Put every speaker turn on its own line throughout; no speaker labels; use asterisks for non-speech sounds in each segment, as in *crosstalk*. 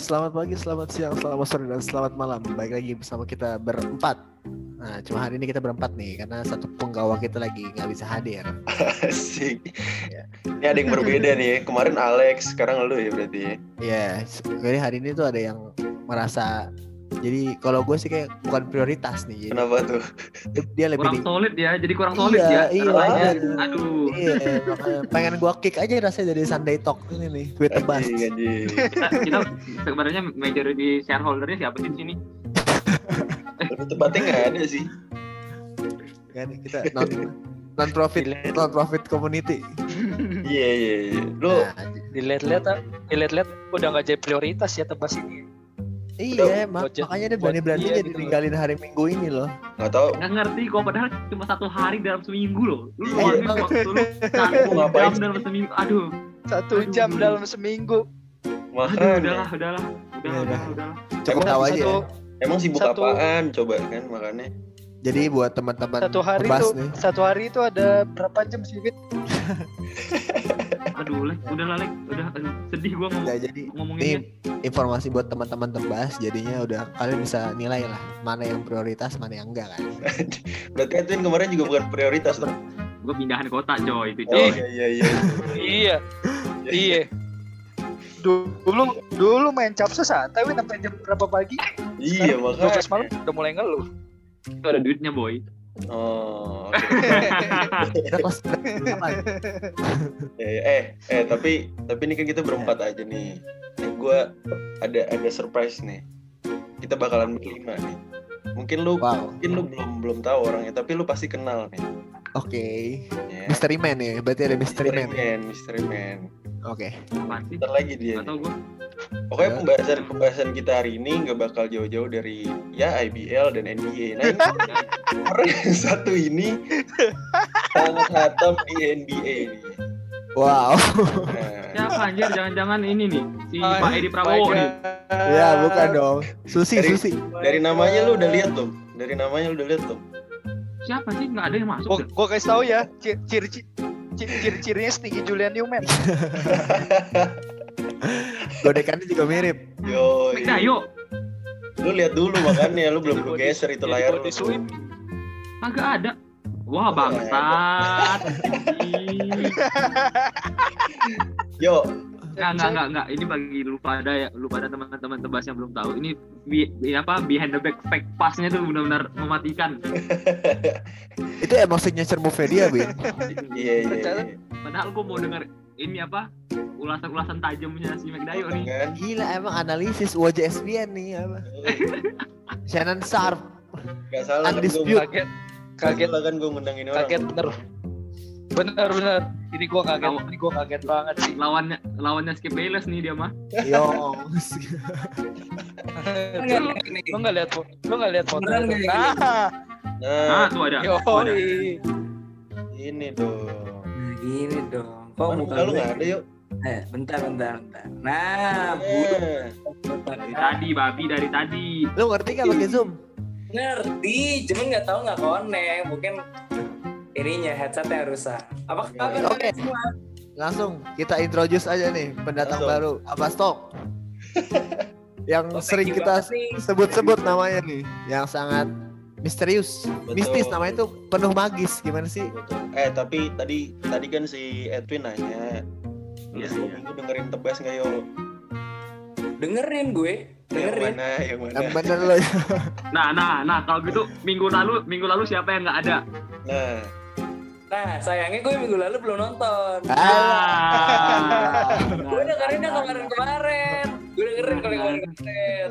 selamat pagi, selamat siang, selamat sore, dan selamat malam. Baik lagi bersama kita berempat. Nah, cuma hari ini kita berempat nih, karena satu penggawa kita lagi nggak bisa hadir. *laughs*
Asik. Ini ada yang berbeda nih. Kemarin Alex, sekarang lu ya berarti. ya?
Iya, jadi hari ini tuh ada yang merasa jadi kalau gue sih kayak bukan prioritas nih. Jadi
Kenapa tuh?
dia lebih
kurang
di-
solid ya jadi kurang solid
Iya,
ya
iya, iya.
aduh
Iya, pengen gua kick aja rasanya dari Sunday Talk ini nih, tweet tebas.
Kita, kita sebenarnya majority shareholdernya siapa sih di sini
Lebih tepatnya nggak ada sih.
Kan kita non non profit non profit community.
Iya iya iya. Lu
Nah,
dilihat-lihat ah, dilihat-lihat udah nggak jadi prioritas ya tebas ini
iya, mak-
budget-
makanya dia
buat
berani-beraninya
dia gitu
ditinggalin hari Minggu ini loh.
nggak tahu
nggak ngerti kok padahal cuma satu hari dalam seminggu loh lu
Iya,
luangin
emang.
waktu lu *laughs* satu jam dalam seminggu aduh
satu
Aduh.
jam dalam seminggu
aduh
makanya.
udahlah udahlah
Iya,
udah udah
udah.
udah
Cukup tahu aja.
satu,
ya.
Emang sibuk
Satu-
apaan coba kan makanya.
Jadi buat teman-teman
satu hari itu
nih.
satu hari itu ada berapa jam sih *laughs* Wit?
aduh lek udah lah lek udah aduh, sedih gua ngomong
Udah, jadi
ngomongin
ini informasi buat teman-teman tebas jadinya udah kalian bisa nilai lah mana yang prioritas mana yang enggak kan. *laughs*
Berarti Edwin kemarin juga bukan prioritas dong.
gue pindahan kota coy itu
Oh
coy
iya iya iya.
iya iya dulu dulu main capsa santai Wit sampai jam berapa pagi
Iya
dua belas
makanya.
malam udah mulai ngeluh
itu ada duitnya boy
Oh. oke.
Kita kelas berapa?
Eh, eh eh tapi tapi ini kan kita berempat aja nih. Nih gua ada ada surprise nih. Kita bakalan berlima nih. Mungkin lu
Wow.
mungkin lu belum belum tahu orangnya tapi lu pasti kenal nih.
Oke.
Ya.
Mystery Man ya, berarti ada Mystery Man.
Man, Mystery Man.
Oke.
sih
Bentar lagi dia.
Gak
nih.
tau gue
Pokoknya
Ya.
pembahasan pembahasan kita hari ini nggak bakal jauh-jauh dari ya IBL dan NBA. Nah, ini orang *laughs* yang satu ini sangat hatam di NBA nih.
Wow.
Nah,
Siapa anjir jangan-jangan ini nih si
Oh,
Pak Edi Prabowo nih.
ya, bukan dong. Susi,
Dari-
Susi.
dari namanya lu udah lihat tuh. Dari namanya lu udah lihat tuh.
Siapa sih? Nggak ada yang masuk.
gua, gua kasih tahu ya ci- ciri ciri ciri-cirinya Stinky Julian Newman *laughs* *laughs*
Godekannya juga mirip.
Yo,
Nah, yuk.
lu lihat dulu makanya lu belum lu geser itu layar lu.
Kagak ada. Wah, bangsat. *laughs*
Yo,
Nggak, nggak, nggak, nggak. Ini bagi lu pada ya, lu pada teman-teman tebas yang belum tahu. Ini bi, bi- apa behind the back fake pass-nya tuh benar-benar mematikan. *laughs*
Itu emang signature move dia, Bin.
iya iya. iya.
Padahal gua mau denger ini apa ulasan-ulasan tajamnya si McDayo nih.
Kan?
Gila emang analisis wajah SBN nih apa. *laughs* Shannon Sharp.
Gak salah kan gue
Undisputed.
kaget kaget
kan gue ngundang ini orang.
kaget bener bener bener ini gua kaget ini gua kaget banget sih
Lawannya lawannya Skip Bayless nih dia mah.
Yo. *laughs*
lu nggak lihat foto lu nggak lihat foto
Beneran
itu?
nggak ini?
nah
Ah, tuh ada.
yo
Tuh ada.
Ini dong.
Nah, gini dong. Kok
Mana
muka
lu nggak ada yuk?
Eh, bentar, bentar, bentar. Nah, bu,
Nah,
Dari tadi, babi dari tadi.
Lu ngerti gak pakai Zoom?
ngerti, cuman nggak tahu nggak connect. Mungkin ininya headsetnya rusak. Apa kabar
Oke.
kalian semua?
Langsung kita introduce aja nih pendatang
Langsung.
baru. Apa stok? *laughs* yang
Oh,
sering kita sebut-sebut namanya nih, yang sangat misterius,
Betul.
mistis namanya itu penuh magis. Gimana sih?
betul. Eh tapi tadi tadi kan si Edwin nanya.
Iya,
sebelum
iya.
minggu dengerin tebas nggak yo?
Dengerin gue,
Yang
dengerin.
mana? Yang mana?
Yang bener loh.
Nah, nah, nah, kalau gitu minggu lalu, minggu lalu siapa yang nggak ada?
Nah,
Nah, sayangnya gue minggu lalu belum nonton.
Ah.
Gue dengerinnya kemarin-kemarin. Gue dengerin kalau kemarin-kemarin.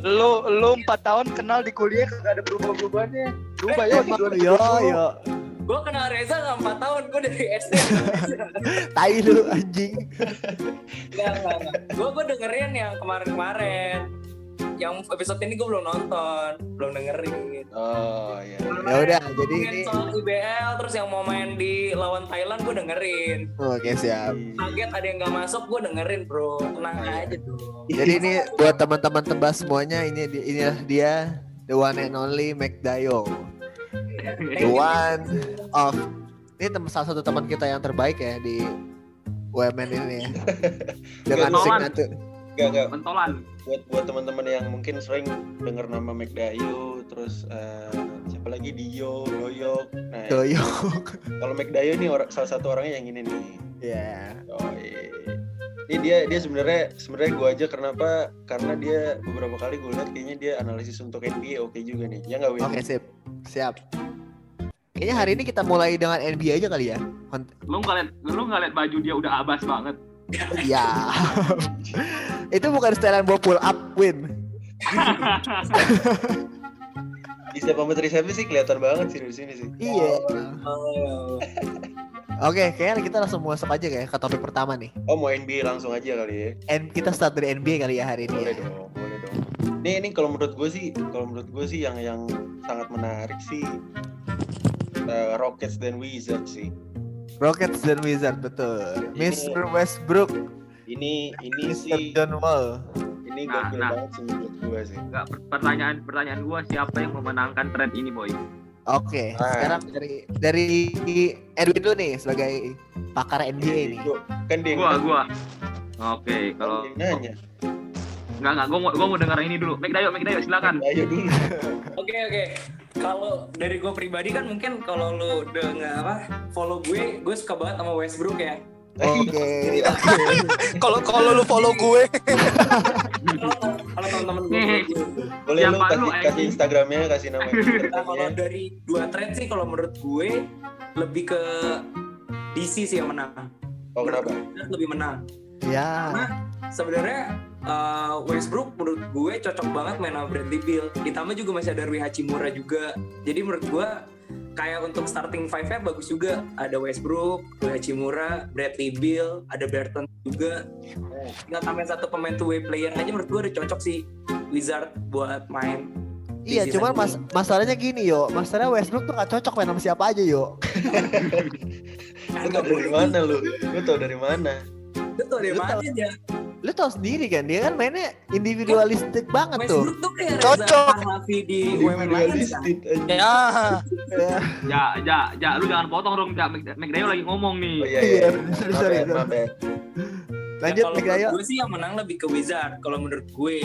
lu lu empat tahun kenal di kuliah kagak ada berubah berubahnya berubah ya
yo yo.
Gue kenal Reza nggak 4 tahun, gue dari SD. *laughs*
Tai lu anjing.
Enggak, enggak, enggak. Gue gue dengerin yang kemarin-kemarin. Yang episode ini gue belum nonton, belum dengerin.
oh ya.
Ya udah, jadi ini
soal IBL terus yang mau main di lawan Thailand gue dengerin.
oke siap.
Kaget ada yang nggak masuk gue dengerin bro. Tenang
Iya.
aja tuh.
Jadi ini buat teman-teman tebas semuanya ini inilah dia the one and only McDayo. The *laughs* one of ini tem salah satu teman kita yang terbaik ya di UMN ini ya. Dengan signature
Gak gak
pentolan.
buat buat teman-teman yang mungkin sering dengar nama McDayo terus eh, siapa lagi Dio, Doyok. Nah,
Doyok. *laughs*
kalau McDayo nih orang salah satu orangnya yang ini nih.
Ya.
Oh Ini dia dia sebenarnya sebenarnya gue aja kenapa? Karena dia beberapa kali gue lihat kayaknya dia analisis untuk NBA oke juga nih. Ya nggak?
Oke, sip. Siap. Kayaknya hari ini kita mulai dengan NBA aja kali ya.
Lu nggak liat, lu nggak liat baju dia udah abas banget.
Ya. Itu bukan setelan bawa pull up win.
Di setiap kompetisi resepsi sih kelihatan banget sih di sini sih.
Iya.
Oh,
Oke, kayaknya kita langsung masuk aja kayak ke topik pertama nih.
Oh mau NBA langsung aja kali ya?
And kita start dari NBA kali ya hari ini.
Boleh
Ya.
dong, boleh dong. Nih ini kalau menurut gue sih, kalau menurut gue sih yang yang sangat menarik sih eh, Rockets dan Wizards sih.
Rockets dan Wizards betul.
Ini-
Mr. Westbrook,
Ini ini
Mr.
sih
John Wall.
ini
Nah,
gokil
nah.
banget sih menurut gue sih.
Nggak, per- pertanyaan pertanyaan gua siapa yang memenangkan trade ini boy?
Oke,
Ah.
sekarang dari dari Erwin dulu nih sebagai pakar NBA nih.
Gua- Kan dia yang
Gua
nanya.
gua. Oke,
Kan
kalau
yang nanya.
nggak nggak, gua mau gua mau dengar ini dulu. Make Dayo, Make Dayo, silakan.
Ayo dulu. *laughs*
Oke oke. Kalau dari gue pribadi kan mungkin kalau lu udah nggak apa follow gue, gue suka banget sama Westbrook ya.
Oke. *laughs*
Kalau kalau lu follow gue,
Kalau teman-teman gue.
Nih.
Boleh lu kasih,
lu,
kasih? Instagramnya, kasih nama *laughs*
Nah, kalau
Instagramnya.
dari dua trade sih kalau menurut gue lebih ke DC sih yang menang.
Oh kenapa?
Lebih menang.
Ya.
Sebenarnya uh, Westbrook menurut gue cocok banget main sama Bradley Beal. Ditambah juga masih ada Rui Hachimura juga. Jadi menurut gue kayak untuk starting five-nya bagus juga. Ada Westbrook, Rui Hachimura, Bradley Beal, ada Burton juga. Tinggal tambahin satu pemain two way player aja menurut gue udah cocok sih Wizard buat main.
Iya, cuman
season
mas masalahnya gini yo, masalahnya Westbrook tuh gak cocok main sama siapa aja yo. *laughs*
Lu tau dari mana lu? Lu tau dari mana?
Betul dari
Lu
mana
tau-
aja.
Lu tau sendiri kan dia kan mainnya individualistik banget tuh.
Tuh kayak
Cocok.
Reza di kan.
Individualistik aja.
ya
Ya.
Ja, ja, ja, lu jangan potong dong, ja. Make Make Dayo lagi ngomong nih.
Oh iya,
Iya,
iya.
sorry,
ya,
sorry.
ya.
Lanjut
Ya, kalau
Nick Dayo.
menurut gue sih yang menang lebih ke Wizard kalau menurut gue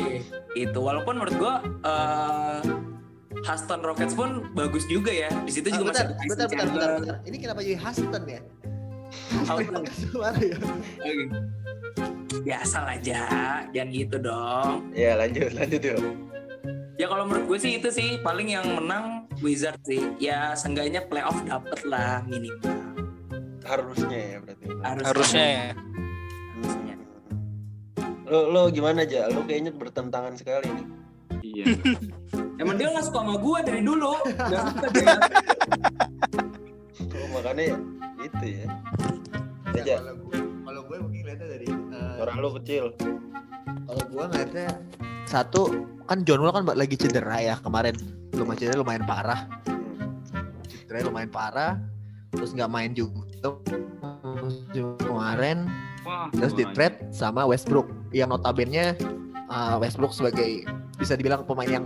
itu walaupun menurut gue eh Houston Rockets pun bagus juga ya di situ
Ah,
juga
bentar,
masih ada Tyson
bentar, bentar, bentar, bentar. Ini kenapa jadi Huston ya? Ya?
Oke. biasa aja jangan gitu dong
Iya lanjut, lanjut yuk.
ya kalau menurut gue sih itu sih paling yang menang Wizard sih ya seenggaknya playoff dapet lah minimal
Harusnya ya berarti.
Harus
harusnya ya.
harusnya
Lo lo gimana aja? Lo kayaknya bertentangan sekali nih.
Iya. *laughs*
emang dia nggak suka sama gue dari dulu *laughs* nggak suka dia
Oh, makanya itu ya.
Ya,
Aja.
kalau gue, kalau gue mungkin lihatnya dari eh,
Suara lo kecil.
kalau gue ngeliatnya satu kan John Wall kan lagi cedera ya kemarin. Lumayan cedera lumayan parah. Cedera lumayan parah. Terus nggak main juga. Kemarin.
Wah,
terus di
gua
trade sama Westbrook. Yang notabene uh, Westbrook sebagai bisa dibilang pemain yang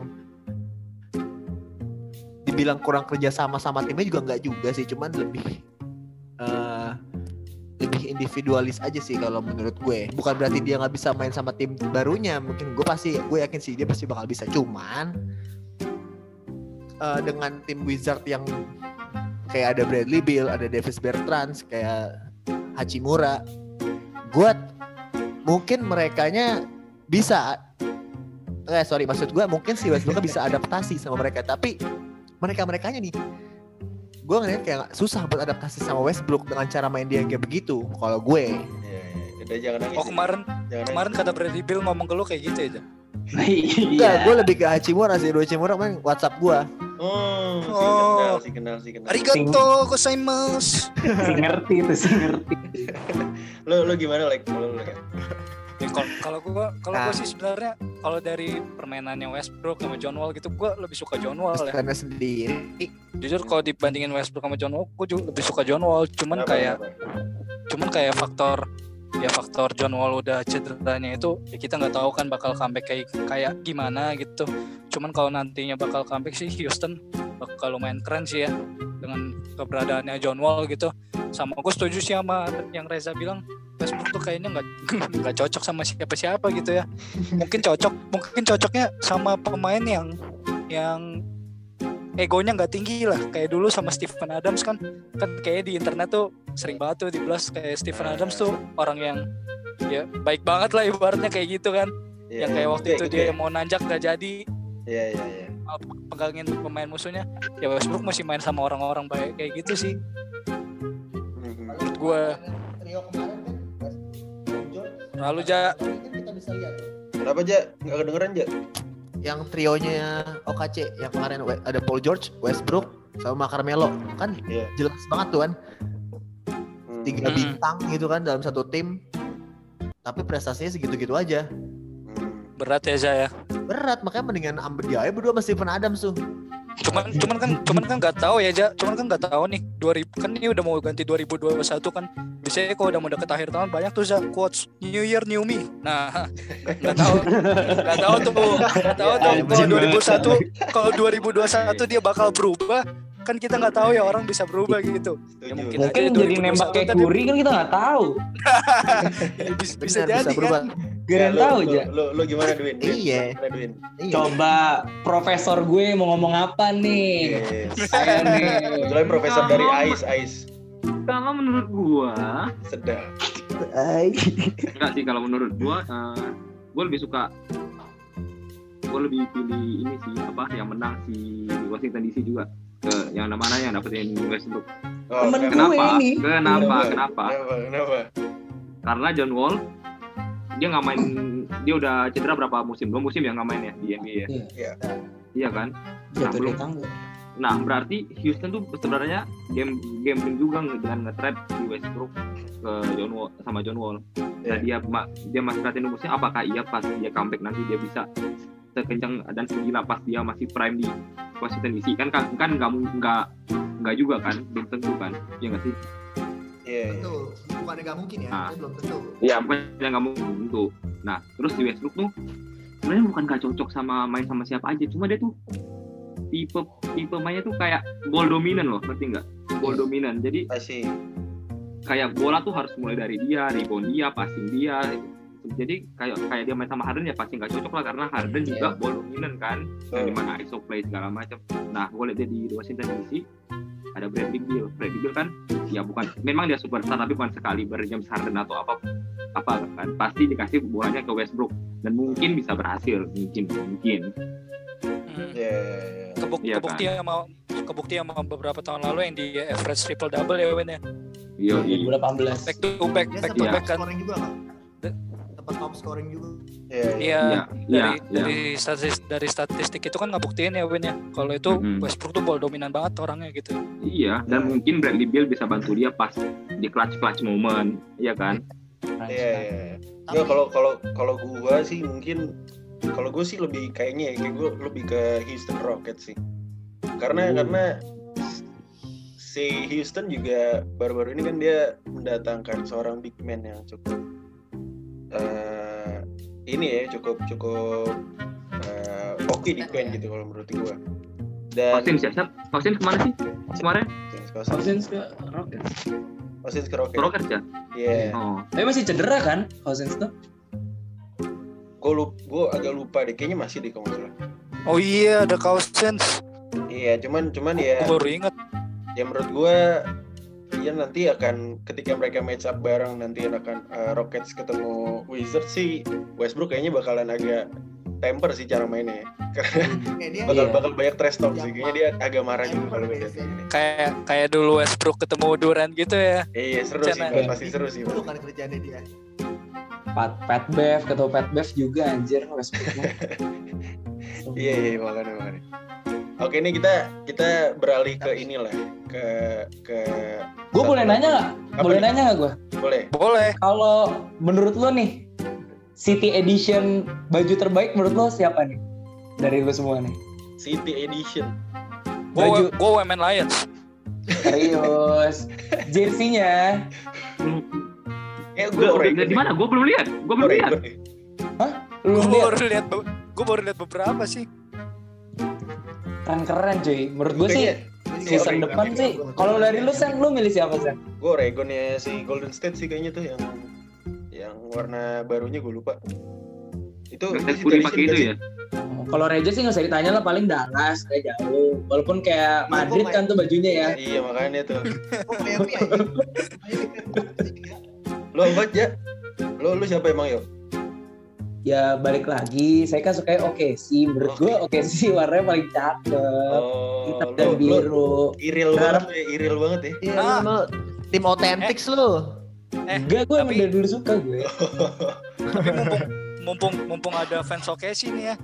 dibilang kurang kerja sama sama timnya juga nggak juga sih. Cuman lebih uh, lebih individualis aja sih kalau menurut gue. Bukan berarti dia nggak bisa main sama tim barunya. Mungkin gue pasti gue yakin sih dia pasti bakal bisa. Cuman uh, dengan tim Wizard yang kayak ada Bradley Beal ada Davis Bertrands kayak Hachimura gue mungkin merekanya bisa. Eh sorry maksud gue mungkin si Westbrook bisa adaptasi sama mereka. Tapi mereka merekanya nih gue ngeliat kayak susah buat adaptasi sama Westbrook dengan cara main dia yang kayak begitu kalau gue
iya. Udah jangan nangis.
Oh kemarin
Jangan
kemarin kata Bradley Bill ngomong ke lu kayak gitu aja.
enggak
Iya.
gue lebih ke Hachimura sih Hachimura main WhatsApp gue
nangis. Oh, si
Oh.
kenal, si kenal, si kenal.
Arigato gozaimasu.
si ngerti itu si ngerti
Lo lo gimana like? Kalau lo like?
Ya, Kalau kalau gua kalau
Nah.
gua sih sebenarnya kalau dari permainannya Westbrook sama John Wall gitu gua lebih suka John Wall ya.
karena sendiri
Jujur kalau dibandingin Westbrook sama John Wall, gua juga lebih suka John Wall. Cuman kayak cuman kayak faktor ya faktor John Wall udah cederanya itu ya kita nggak tahu kan bakal comeback kayak kayak gimana gitu. Cuman kalau nantinya bakal comeback sih Houston bakal lumayan keren sih ya dengan keberadaannya John Wall gitu. sama gue setuju sih sama yang Reza bilang Westbrook tuh kayaknya nggak *laughs* nggak cocok sama siapa-siapa gitu ya. Mungkin cocok mungkin cocoknya sama pemain yang yang egonya nggak tinggi lah. Kayak dulu sama Stephen Adams kan kan kayak di internet tuh sering banget tuh di blast kayak Stephen Adams tuh orang yang ya baik banget lah ibaratnya kayak gitu kan.
Iya,
yang kayak waktu
iya,
itu
gitu
dia
ya.
mau nanjak nggak jadi.
Iya iya iya.
malah pegangin pemain musuhnya ya Westbrook masih main sama orang-orang baik kayak gitu sih menurut gue
trio kemarin kan
lalu ja
kita bisa lihat tuh.
Kenapa aja nggak kedengeran aja?
yang trionya OKC yang kemarin ada Paul George, Westbrook, sama Carmelo kan
Iya.
jelas banget tuh kan
Hmm.
tiga
Hmm.
bintang gitu kan dalam satu tim tapi prestasinya segitu-gitu aja.
Berat ya Za ya
berat makanya mendingan ambil dia aja berdua sama Stephen Adams tuh.
Cuman cuman kan cuman kan nggak tahu ya Ja cuman kan nggak tahu nih 2000 kan ini udah mau ganti 2021 kan. Biasanya kalau udah mau deket akhir tahun banyak tuh Za quotes New Year New Me. Nah *laughs* nggak tahu. Nggak tahu tuh nggak tahu tuh
Ya,
kalau
bener.
2001 kalau 2021 dia bakal berubah kan kita nggak tahu ya orang bisa berubah gitu
Setuju.
Ya, mungkin
Mungkin
aja
jadi
2021
nembak kayak Kuri kan kita nggak tahu.
Ya, *laughs* bisa, bisa
Bener,
jadi
berubah
kan
Gak
lu,
tahu aja.
Lu, lu gimana Dwin? Dwin?
Iya.
Gimana, Dwin?
iya
Coba profesor gue mau ngomong apa nih?
Yes.
Ayo nih.
Kebetulan profesor dari Ais Ais
Kalau menurut gua,
sedap.
enggak sih kalau menurut gua eh, gua lebih suka gua lebih pilih ini sih apa yang menang si Washington DC juga ke yang mana yang dapetin Westbrook.
Oh,
Temen
kenapa?
gue
Kenapa?
ini.
Kenapa? Kenapa?
Kenapa? Kenapa?
Karena John Wall dia nggak main dia udah cedera berapa musim? Dua musim ya nggak main ya di NBA ya.
Iya.
Iya kan?
Jatuh
belum.
dari tangga.
Nah berarti Houston tuh sebenarnya game gambling juga dengan nge-trade si Westbrook ke John Wall sama John Wall. Nah
Iya.
dia dia masih perhatiin rumusnya apakah iya pas dia comeback nanti dia bisa sekencang dan segila pas dia masih prime di Washington DC kan kan kan nggak nggak nggak juga kan? Belum tentu kan? Ya nggak sih?
Iya. iya.
Betul. bukan nggak mungkin ya.
Ah.
tapi belum tentu.
Iya bukan yang nggak mungkin. Tentu nah terus si Westbrook tuh sebenarnya bukan gak cocok sama main sama siapa aja. Cuma dia tuh tipe tipe mainnya tuh kayak ball dominan loh. Ngerti nggak? Ball dominan jadi kayak bola tuh harus mulai dari dia, rebound dia, passing dia. Jadi kayak kayak dia main sama Harden ya pasti nggak cocok lah karena Harden juga ball dominant kan, yang di mana ISO play segala macam. Nah, gue lihat dia di Washington DC ada Bradley Beal. Bradley Beal kan ya bukan memang dia superstar tapi bukan sekali James Harden atau apa apa kan pasti dikasih bolanya ke Westbrook dan mungkin bisa berhasil mungkin mungkin
Hmm.
Iya. iya, iya.
Kebuk,
Iya
kebukti sama kebukti sama beberapa tahun lalu yang di average triple double ya Win ya
Yo,
2018.
back to back back to back kan
top scoring juga
Iya. iya.
iya
iya, iya,
dari
iya.
dari statistik dari statistik itu kan nggak buktiin ya Win ya kalau itu
Mhm.
Westbrook tuh ball dominan banget orangnya gitu
Iya, dan mungkin Bradley Beal bisa bantu dia pas di clutch clutch moment, iya kan?
Iya, iya. Nggak, kalau kalau kalau gua sih mungkin kalau gue sih lebih kayaknya ya kayak gue lebih ke Houston Rockets sih. Karena
Hmm.
karena si Houston juga baru-baru ini kan dia mendatangkan seorang big man yang cukup eh ini ya cukup cukup eh, oke di Queen gitu kalau menurut gua. Dan
Austin siap siap. Austin ke mana sih kemarin?
Cousins,
Cousins ke Rockets.
Cousins ke Rockets.
Ke Rockets ya?
Iya.
Oh,
Tapi masih cedera kan Cousins tuh?
Gue lup, gue agak lupa deh. Kayaknya masih deh kalau salah.
oh iya ada Cousins
Iya, cuman cuman ya.
Gua baru inget
ya menurut gue ya nanti akan ketika mereka match up bareng nanti akan uh, Rockets ketemu Wizards sih Westbrook kayaknya bakalan agak temper sih cara mainnya ya. *laughs* karena
dia
bakal
Iya.
bakal banyak trash talk sih kayaknya dia agak marah juga kalau
dia
lihat
sih.
ini
kayak kayak dulu Westbrook ketemu Durant gitu ya
iya seru sih
Cana.
Bang. pasti seru sih
itu
Bang.
kan kerjaannya dia
Pat Pat Bev, ketua Pat Bev juga anjir Westbrook. *laughs*
iya iya makanya makanya oke ini kita kita beralih ke inilah ke ke
Gue boleh nanya nggak? Boleh
nih?
nanya nggak gue?
boleh
boleh
Kalau menurut lo nih City Edition baju terbaik menurut lo siapa nih? Dari lo semua nih.
City Edition
gue
Baju
gue Women Lions
serius. Jersinya
eh gue Oregon
di mana? Gue belum lihat. Gue belum lihat.
Lu
gue
lihat
baru lihat gue baru lihat beberapa sih
keren-keren cuy. Menurut gue sih season
Oregon.
depan sih. Kalau dari lu Sen, lu milih siapa Sen?
Gue Oregon ya si Golden State sih kayaknya tuh yang yang warna barunya gue lupa. Itu
putih pakai itu ya.
Kalau Reja sih nggak usah ditanya lah, paling Dallas kayak jauh. Walaupun kayak Madrid kan tuh bajunya ya.
Iya makanya tuh. *laughs* Lu apa aja? Lu lu siapa emang yo?
Ya balik lagi, saya kan suka oke sih. Menurut
Oke.
gua oke sih warnanya paling cakep.
Oh,
Hitam dan
lu
biru.
iril banget ya, iril banget ya.
Iya,
Ah.
lu tim otentik lu.
Eh,
Enggak, gue emang
tapi-
dari dulu suka gue. *laughs*
Tapi mumpung mumpung mumpung ada fans OKC nih ya.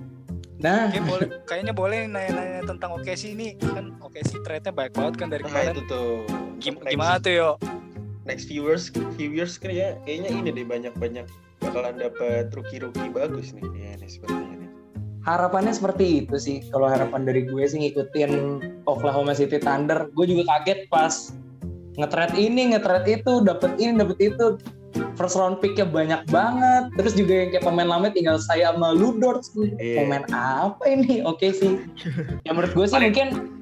Nah,
Kayak boleh, kayaknya boleh nanya-nanya tentang OKC ini kan OKC trade-nya baik banget kan dari
Nah
kemarin.
itu tuh.
Gim-
Next-
gimana tuh yo?
Next viewers, viewers kan ya kayaknya ini deh banyak-banyak bakalan dapat rookie-rookie bagus nih ya nih sepertinya nih.
harapannya seperti itu sih. Kalau harapan dari gue sih ngikutin Oklahoma City Thunder. Gue juga kaget pas nge-trade ini, nge-trade itu, dapet ini, dapet itu. First round pick-nya banyak banget. Terus juga yang kayak pemain lama tinggal saya sama Ludort.
Iya.
Pemain apa ini? Oke sih. Ya menurut gue sih mungkin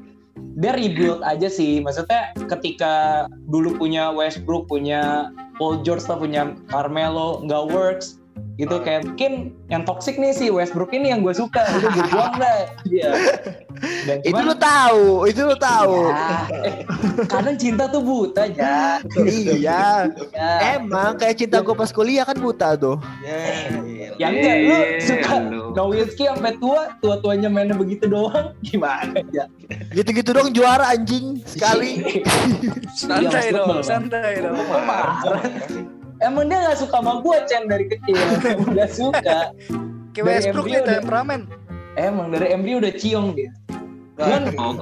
dia rebuild aja sih. Maksudnya ketika dulu punya Westbrook, punya Paul George, punya Carmelo, nggak works gitu
Ah.
kayak mungkin yang toxic nih si Westbrook ini yang gue suka itu gue buang deh dia dan
Itu lu tahu, itu lu tahu.
Ya, eh, kadang cinta tuh buta ya
iya.
ya,
Emang kayak cinta gue pas kuliah kan buta tuh.
Ya, iya.
ya enggak lu
Eh,
suka. Nowitzki sampai tua tua tuanya mainnya begitu doang *laughs* gimana ya
Gitu-gitu dong juara anjing sekali. *laughs*
Santai
Iya,
dong,
Mas Lukman.
santai dong.
Emang dia nggak suka sama gue Chen dari kecil *laughs* nggak suka
Kayak
Dari
Westbrook
udah-
temperamen.
emang dari MD udah ciong dia
Nah,
Oh,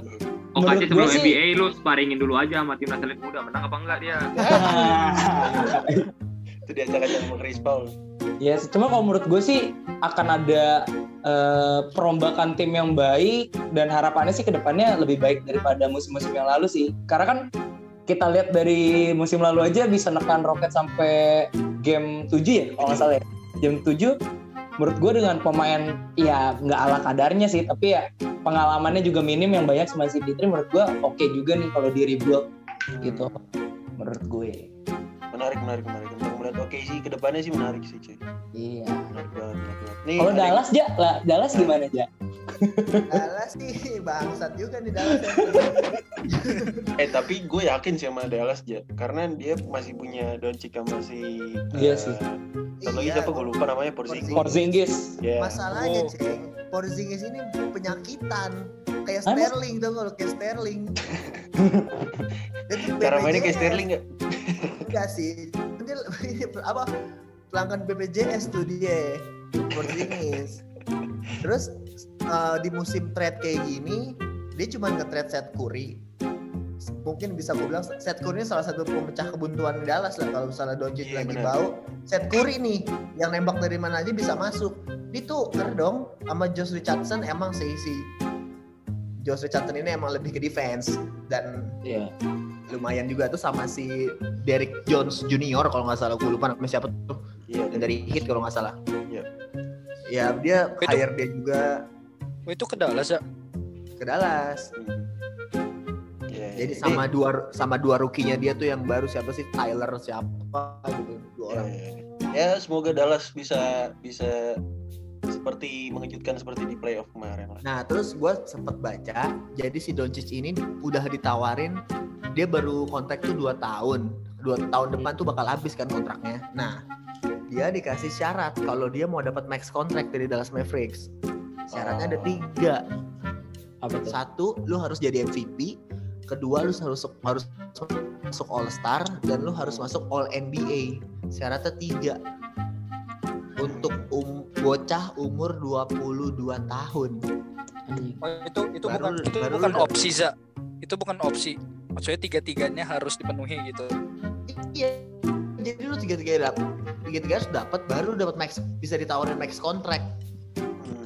oh kasih sebelum
sih-
NBA lu sparingin dulu aja sama timnas elit muda menang apa enggak dia? *laughs*
itu diacak-acak sama Chris Paul.
Ya, cuma kalau menurut gue sih akan ada eh, perombakan tim yang baik dan harapannya sih ke depannya lebih baik daripada musim-musim yang lalu sih. Karena kan kita lihat dari musim lalu aja bisa nekan Rocket sampai game 7 ya kalau nggak salah ya. Game 7 menurut gue dengan pemain ya nggak ala kadarnya sih tapi ya pengalamannya juga minim yang banyak sama si Fitri menurut gue oke juga nih kalau di rebuild gitu menurut gue
Menarik, menarik, menarik. Untuk melihat oke sih ke depannya sih menarik sih cuy.
iya
Menarik banget, menarik banget. Nih,
kalau Dallas ja lah Dallas gimana ja
Dallas sih bangsat juga nih Dallas. *laughs*
Eh tapi gue yakin sih sama Dallas ya, karena dia masih punya Doncic sama si.
Iya
eh,
sih.
Satu lagi siapa gue lupa namanya Porzingis.
Porzingis
Ya.
Masalahnya
Oh.
ceng, Porzingis ini penyakitan kayak
Emang?
Sterling tuh kalau kayak Sterling. *laughs*
Cara mainnya kayak. Sterling gak?
Enggak sih. Dia ini *laughs* apa pelanggan BPJS tuh dia Porzingis. Terus eh, di musim trade kayak gini dia cuma nge-trade Seth Curry. Mungkin bisa gue bilang Seth Curry ini salah satu pemecah kebuntuan Dallas lah kalau misalnya Doncic
Iya,
lagi
benar.
bau. Seth Curry nih yang nembak dari mana aja bisa masuk. Ditukar dong sama Josh Richardson emang sih si Josh Richardson ini emang lebih ke defense dan
Iya.
lumayan juga tuh sama si Derrick Jones Junior kalau nggak salah gue lupa namanya siapa tuh
Iya.
yang dari Heat kalau nggak salah
Iya.
ya dia hire dia juga
Wah, itu ke Dallas ya.
ke Dallas
Hmm. Iya,
jadi
ini-
sama dua sama dua rukinya dia tuh yang baru siapa sih Tyler siapa gitu dua orang
ya, ya. Ya, semoga Dallas bisa bisa seperti mengejutkan seperti di playoff kemarin lah.
Nah terus gue sempet baca, jadi si Doncic ini udah ditawarin, dia baru kontrak tuh 2 tahun, dua tahun depan tuh bakal habis kan kontraknya. Nah dia dikasih syarat kalau dia mau dapat max kontrak dari Dallas Mavericks. Syaratnya ada tiga,
Apa tuh?
satu lu harus jadi MVP, kedua lu harus harus masuk All Star dan lu harus masuk All NBA. Syaratnya tiga. Untuk um, bocah umur 22 tahun.
Oh, itu itu
Baru-
bukan itu
baru
bukan opsi za. Itu bukan opsi. Maksudnya tiga-tiganya harus dipenuhi gitu.
Iya. Jadi lu tiga tiga dapat, tiga tiga harus dapat, baru dapat max bisa ditawarin max kontrak.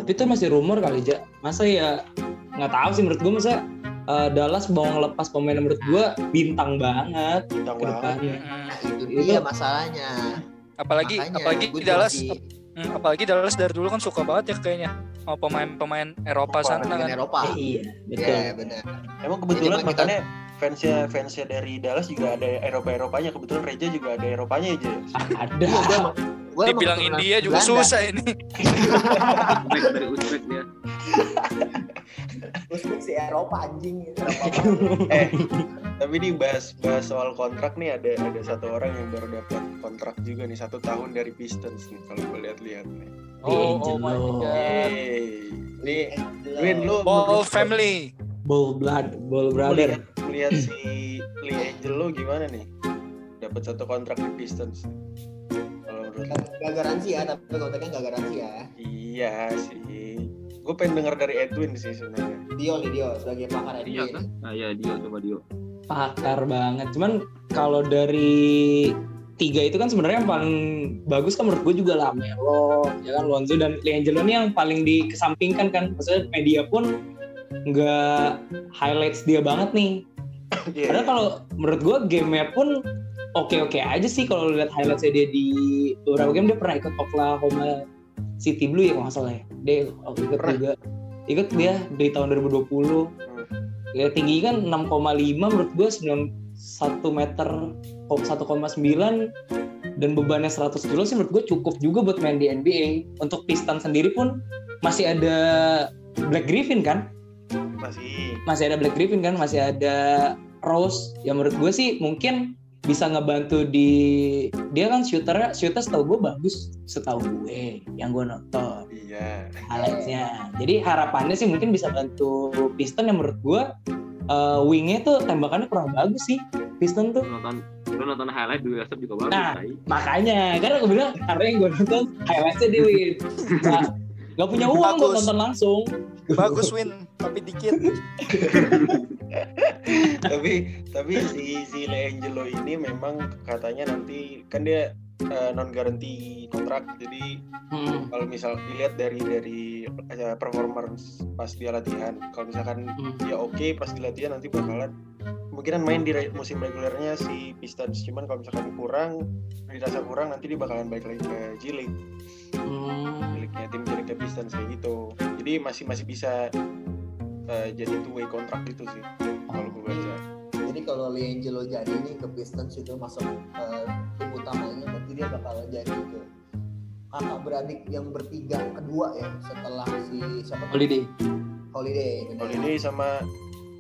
Tapi itu masih rumor kali ja. Masa ya nggak tahu sih menurut gue masa eh, Dallas mau ngelepas pemain menurut gue bintang banget
bintang
ke depannya.
Nah itu dia masalahnya.
Apalagi
Makanya
apalagi Dallas Hmm, apalagi Dallas dari dulu kan suka banget ya kayaknya sama pemain-pemain Eropa sana kan.
Eropa.
iya
Iya, benar.
Emang kebetulan
Jadi,
makanya fansnya fansnya dari Dallas juga ada Eropa Eropanya kebetulan Reja juga ada Eropanya aja.
ada
Iya, gua
Dibilang India juga
Belanda.
susah ini.
Uzbek dari Uzbek dia.
Uzbek sih Eropa anjing. Eropa *laughs*
eh, tapi nih bahas bahas soal kontrak nih ada ada satu orang yang baru dapat kontrak juga nih satu tahun dari Pistons nih kalau gue lihat-lihat nih.
Oh, oh my
D'Angelo.
god.
Yeay. Nih, Win lu
Ball family.
ball blood ball
lu
brother
lihat, lihat si Lee Angelo gimana nih? Dapat satu kontrak di Pistons.
Gak garansi ya, tapi kontaknya gak garansi ya.
Iya sih. Gue pengen denger dari Edwin sih sebenarnya.
Dio nih Dio sebagai pakar
Iya
NBA.
kan? Ah iya Dio coba Dio.
pakar banget cuman kalau dari tiga itu kan sebenarnya yang paling bagus kan menurut gue juga Lamelo ya kan Lonzo dan Liangelo ini yang paling dikesampingkan kan maksudnya media pun nggak highlights dia banget nih
Iya.
Padahal kalau menurut gue gamenya pun oke-oke aja sih kalau lihat highlightsnya dia di beberapa game dia pernah ikut Oklahoma City Blue ya kalau nggak salah ya. Dia ikut
Pernah.
juga. Ikut dia dari tahun 2020. Ya tinggi kan 6,5 menurut gue 91 meter kok 1,9 dan bebannya 100 kilo sih menurut gue cukup juga buat main di NBA. Untuk Piston sendiri pun masih ada Black Griffin kan?
Masih.
masih ada Black Griffin kan, masih ada Rose. Ya menurut gue sih mungkin bisa ngebantu di dia kan shooternya shooter setahu gue bagus setahu gue yang gue nonton
Iya.
highlightsnya jadi harapannya sih mungkin bisa bantu Piston yang menurut gue eh, wingnya tuh tembakannya kurang bagus sih Piston tuh
nonton lu nonton highlight di WhatsApp juga bagus.
Nah. Makanya karena gue bilang karena yang gue nonton highlightsnya di win nggak nggak punya uang
Bagus.
nonton langsung
Bagus win, tapi dikit. *laughs* *laughs*
tapi tapi si si Leangelo ini memang katanya nanti kan dia non garanti kontrak jadi
Hmm,
kalau misal dilihat dari dari eh, performance pas dia latihan kalau misalkan
hmm.
dia oke pas di latihan nanti bakalan kemungkinan main di musim regulernya si Pistons cuman kalau misalkan kurang dirasa kurang nanti dia bakalan balik lagi ke G League
Hmm.
miliknya tim miliknya Pistons kayak gitu jadi masih masih bisa eh, jadi two way kontrak gitu sih kalau gue baca
Jadi kalau Liangelo jadi nih ke Pistons itu masuk eh, tim utamanya berarti dia bakal jadi ke kakak beradik yang bertiga kedua ya setelah si siapa tuh?
Holiday
Holiday. bener.
Holiday sama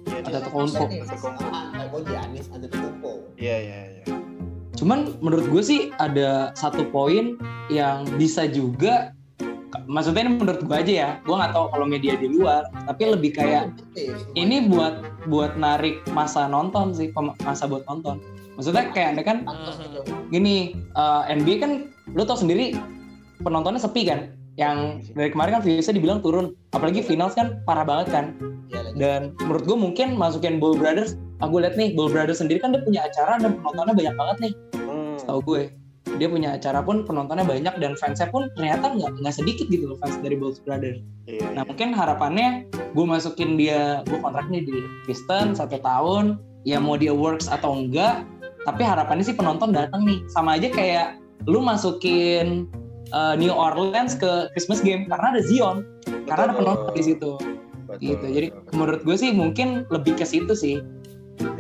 Antetokounmpo.
Antetokounmpo.
Ah, oh Giannis Antetokounmpo.
iya iya iya
Cuman menurut gue sih ada satu poin yang bisa juga maksudnya ini menurut gue aja ya, gue nggak tahu kalau media di luar, tapi lebih kayak
Kompetitif semuanya.
ini buat buat narik masa nonton sih, masa buat nonton. Maksudnya kayak ada kan
gitu.
gini, eh, NBA kan lo tau sendiri penontonnya sepi kan, yang dari kemarin kan viewsnya dibilang turun, apalagi finals kan parah banget kan.
Ya, lagi.
Dan menurut gue mungkin masukin Ball Brothers, aku lihat nih Ball Brothers sendiri kan dia punya acara dan penontonnya banyak banget nih.
Hmm.
tahu gue dia punya acara pun penontonnya banyak dan fansnya pun ternyata nggak nggak sedikit gitu loh fans dari Bulls Brothers.
Iya,
Nah
iya.
mungkin harapannya gue masukin dia gue kontraknya di Piston satu tahun ya mau dia works atau enggak tapi harapannya sih penonton datang nih sama aja kayak lu masukin uh, New Orleans ke Christmas game karena ada Zion karena ada
Betul.
penonton di situ
Betul,
gitu jadi
betul.
menurut gue sih mungkin lebih ke situ sih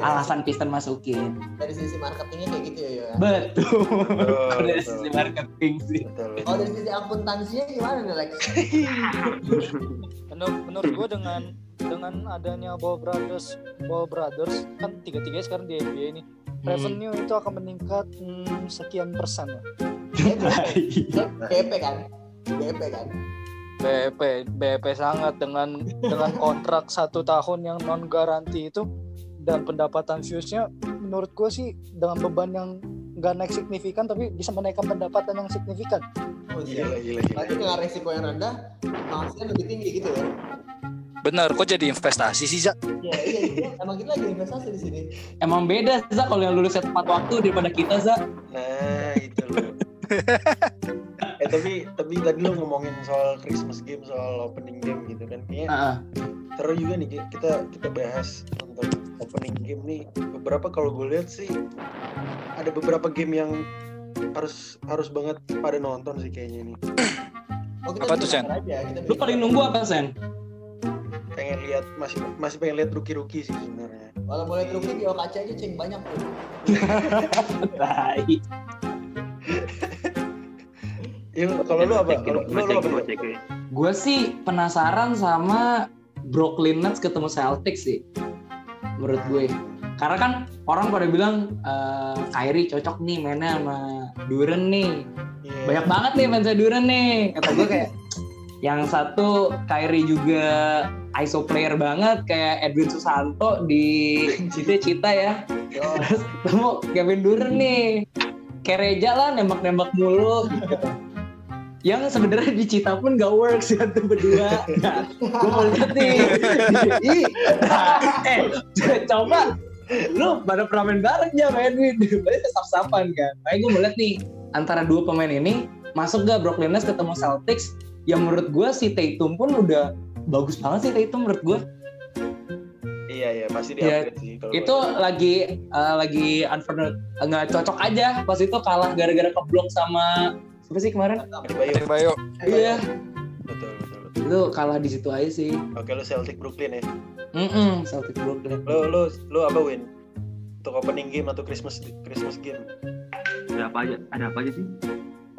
alasan Piston masukin
dari sisi marketingnya kayak gitu ya. ya.
betul
Betul,
Kalau dari
betul.
sisi marketing sih
Betul.
Oh dari sisi akuntansinya gimana nih Lex?
Menurut, menurut gue dengan dengan adanya Ball Brothers, Ball Brothers kan tiga tiganya sekarang di NBA nih.
Hmm.
Revenue itu akan meningkat hmm, sekian persen lah. *laughs*
BP kan? BP kan?
BP, BP sangat dengan dengan kontrak satu tahun yang non garanti itu dan pendapatan viewsnya menurut gue sih dengan beban yang nggak naik signifikan tapi bisa menaikkan pendapatan yang signifikan.
Oh
Gila,
iya.
gila, gila.
Berarti dengan resiko yang rendah, hasilnya lebih tinggi gitu ya?
Bener, kok jadi investasi sih, Zak?
Iya, iya, iya. Emang kita lagi investasi di sini.
Emang beda Za kalau yang lulusnya tepat waktu daripada kita Za.
Nah, itu loh. *laughs* eh tapi tapi tadi lo ngomongin soal Christmas game, soal opening game gitu kan. Kayaknya
Heeh.
seru juga nih kita kita bahas untuk opening game nih. Beberapa kalau gue lihat sih ada beberapa game yang harus harus banget pada nonton sih kayaknya nih.
Oh, kita
Apa tuh, Sen?
Lu paling nunggu apa Sen?
pengen lihat masih masih pengen lihat rookie rookie sih sebenarnya
Kalau boleh truknya di kaca aja ceng banyak tuh.
Tai. *laughs*
ya kalau lu apa kalau lu, lu apa
gue
Bro?
cek.
Gue sih penasaran sama Brooklyn Nets ketemu Celtics sih. Menurut gue. Karena kan orang pada bilang eh Kyrie cocok nih mainnya sama Duren nih.
Iya.
Banyak banget nih fansnya Duren nih. Kata gue kayak yang satu Kyrie juga ISO player banget kayak Edwin Susanto di Cita-Cita ya. Terus ketemu Kevin Duren nih. Kayak Reja lah nembak-nembak mulu gitu. Yang sebenarnya di Cita pun gak works ya tuh berdua. Nah, gue mau lihat nih. Ih, nah, eh, coba lu pada pernah main bareng ya Edwin. Berarti sap-sapan kan. Makanya gue mau lihat nih antara dua pemain ini masuk gak Brooklyn Nets ketemu Celtics yang menurut gue si Tatum pun udah bagus banget sih Tatum menurut gue
iya iya pasti di sih kalau
itu lagi eh, lagi unfortunate nggak cocok aja pas itu kalah gara-gara keblok sama siapa sih kemarin?
Adi Bayu.
Bayo
iya.
Betul betul betul.
Itu kalah di situ aja sih.
Oke lu Celtic Brooklyn ya?
Mm Celtic Brooklyn.
Lu lu lu apa win? Untuk opening game atau Christmas Christmas game?
Ada apa aja ada apa aja sih?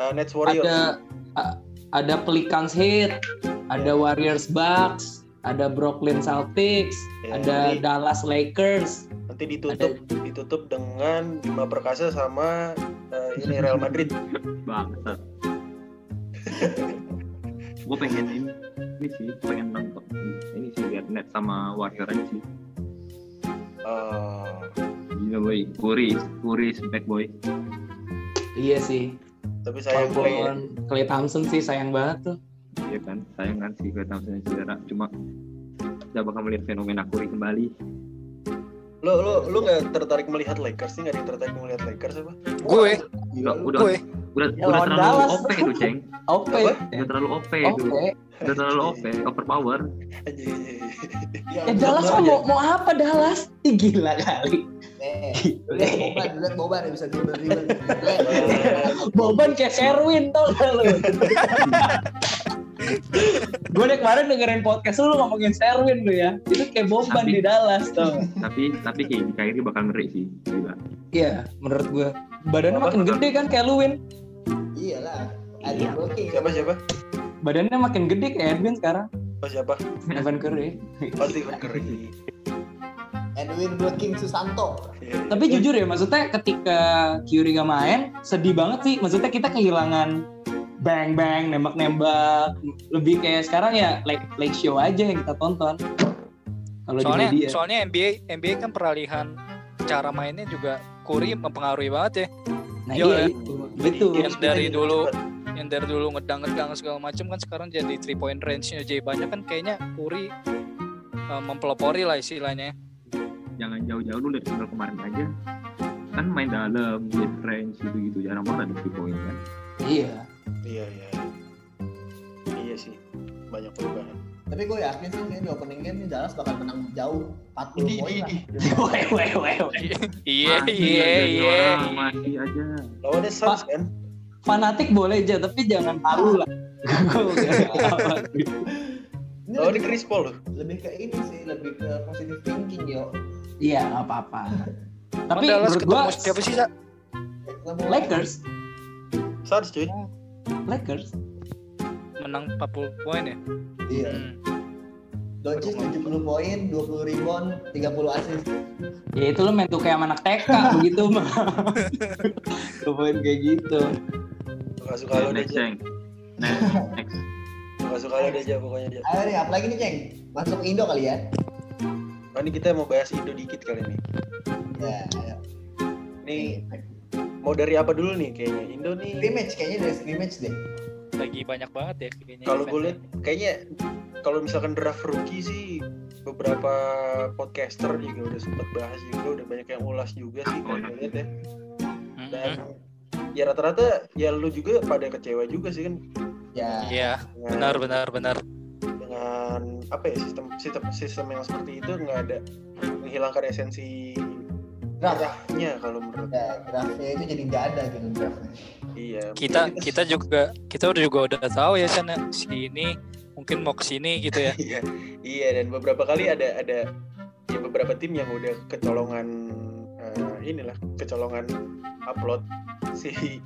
Uh, Nets Warriors.
Ada a- ada Pelicans Heat ada Warriors Bucks ada Brooklyn Celtics
Ya,
ada
nanti-
Dallas Lakers.
nanti ditutup ditutup dengan Bima Perkasa sama uh, ini Real Madrid. *laughs*
Bangsat. *laughs* Gue pengen ini, ini sih pengen nonton ini sih lihat net sama warrior aja sih.
Uh,
gila boy. Curry Curry back boy.
Iya sih.
Tapi sayang Clay
Clay Thompson sih sayang banget tuh
Iya kan sayang kan sih kelihatan saya cedera cuma kita bakal melihat fenomena Curry kembali.
Lu lu lu nggak tertarik melihat Lakers sih? Nggak ada yang tertarik melihat Lakers apa?
Gue.
Udah udah
gue.
udah,
Ya, *laughs*
udah terlalu
Dallas.
OP itu ceng.
Apa?
udah terlalu OP itu udah terlalu OP overpower.
Aja
Eh Dallas mau, mau apa Dallas? Ih, gila kali.
Eh, lihat boban, lihat boban ya bisa dribble dribble.
Boban kayak Sherwin tau gak lu? *laughs* gue deh kemarin dengerin podcast lu, lu ngomongin Sherwin lu ya. Itu kayak Boban
Tapi-
di Dallas tau.
tapi tapi kayak Kyrie bakal ngeri sih gila
Iya, menurut gue. Badannya makin gede kan kayak lu Win.
Iyalah. Ada
Iya.
blocking.
siapa siapa
Badannya makin gede kayak Edwin sekarang.
oh siapa
Evan Curry.
oh Stephen Curry
Edwin blocking Susanto.
Iya, iya.
Tapi jujur ya, maksudnya ketika Curry gak main, sedih banget sih. Maksudnya kita kehilangan bang bang nembak nembak lebih kayak sekarang ya like like show aja yang kita tonton. Kalau di
soalnya
media.
soalnya NBA NBA kan peralihan cara mainnya juga Curry mempengaruhi banget ya.
Nah
Iya,
iya
ya.
itu. Betul.
Yang dari dulu yang dari dulu ngedang-ngedang segala macam kan sekarang jadi three point range-nya jadi banyak kan kayaknya Curry eh, mempelopori lah istilahnya.
Jangan jauh-jauh lu dari final kemarin aja. Kan main dalam mid range gitu gitu jarang banget ada three point kan.
Iya
iya banyak perubahan.
Tapi gue yakin sih ini di opening game nih Dallas bakal menang jauh 40
Idih,
poin lah.
weh weh weh weh.
iya
Masih
iya.
aja.
Iya
masih
lawannya Suns kan?
fanatik boleh aja tapi jangan halu lah.
Ini lebih,
Chris Paul loh.
lebih ke ini sih, lebih ke positive thinking yo.
iya nggak apa-apa tapi
Dallas
menurut
ketemu
gua
siapa sih
Lakers.
Suns cuy.
Lakers
menang 40 poin ya
Iya.
Hmm.
Doncic 70 poin, 20 rebound, 30 assist.
ya itu lo main tuh kayak sama anak TK *laughs* begitu mah Tuh poin kayak gitu
gak suka lo aja
ceng next next
gak suka lo aja pokoknya dia
Ayo nih, apa lagi nih, Ceng? Masuk Indo kali ya?
oh, ini kita mau bahas Indo dikit kali ini
Ya, ayo.
Nih mau dari apa dulu nih kayaknya Indo nih
Scrimmage, kayaknya dari scrimmage deh.
Lagi banyak banget ya kayaknya
kalau gue
eventnya.
lihat kayaknya kalau misalkan draft rookie sih beberapa podcaster juga udah sempat bahas juga udah banyak yang ulas juga sih kalau gue lihat ya. Dan ya rata-rata ya lu juga pada kecewa juga sih kan.
Ya,
Iya,
dengan,
benar benar benar.
dengan apa ya sistem sistem sistem yang seperti itu nggak ada menghilangkan esensi
draft
draftnya kalau menurut
ya draftnya itu jadi nggak ada gitu draftnya
iya
kita kita juga kita udah juga udah tahu ya sana si ini mungkin mau ke sini gitu ya. *laughs*
Iya iya dan beberapa kali ada ada ya beberapa tim yang udah kecolongan eh, inilah kecolongan upload si *laughs*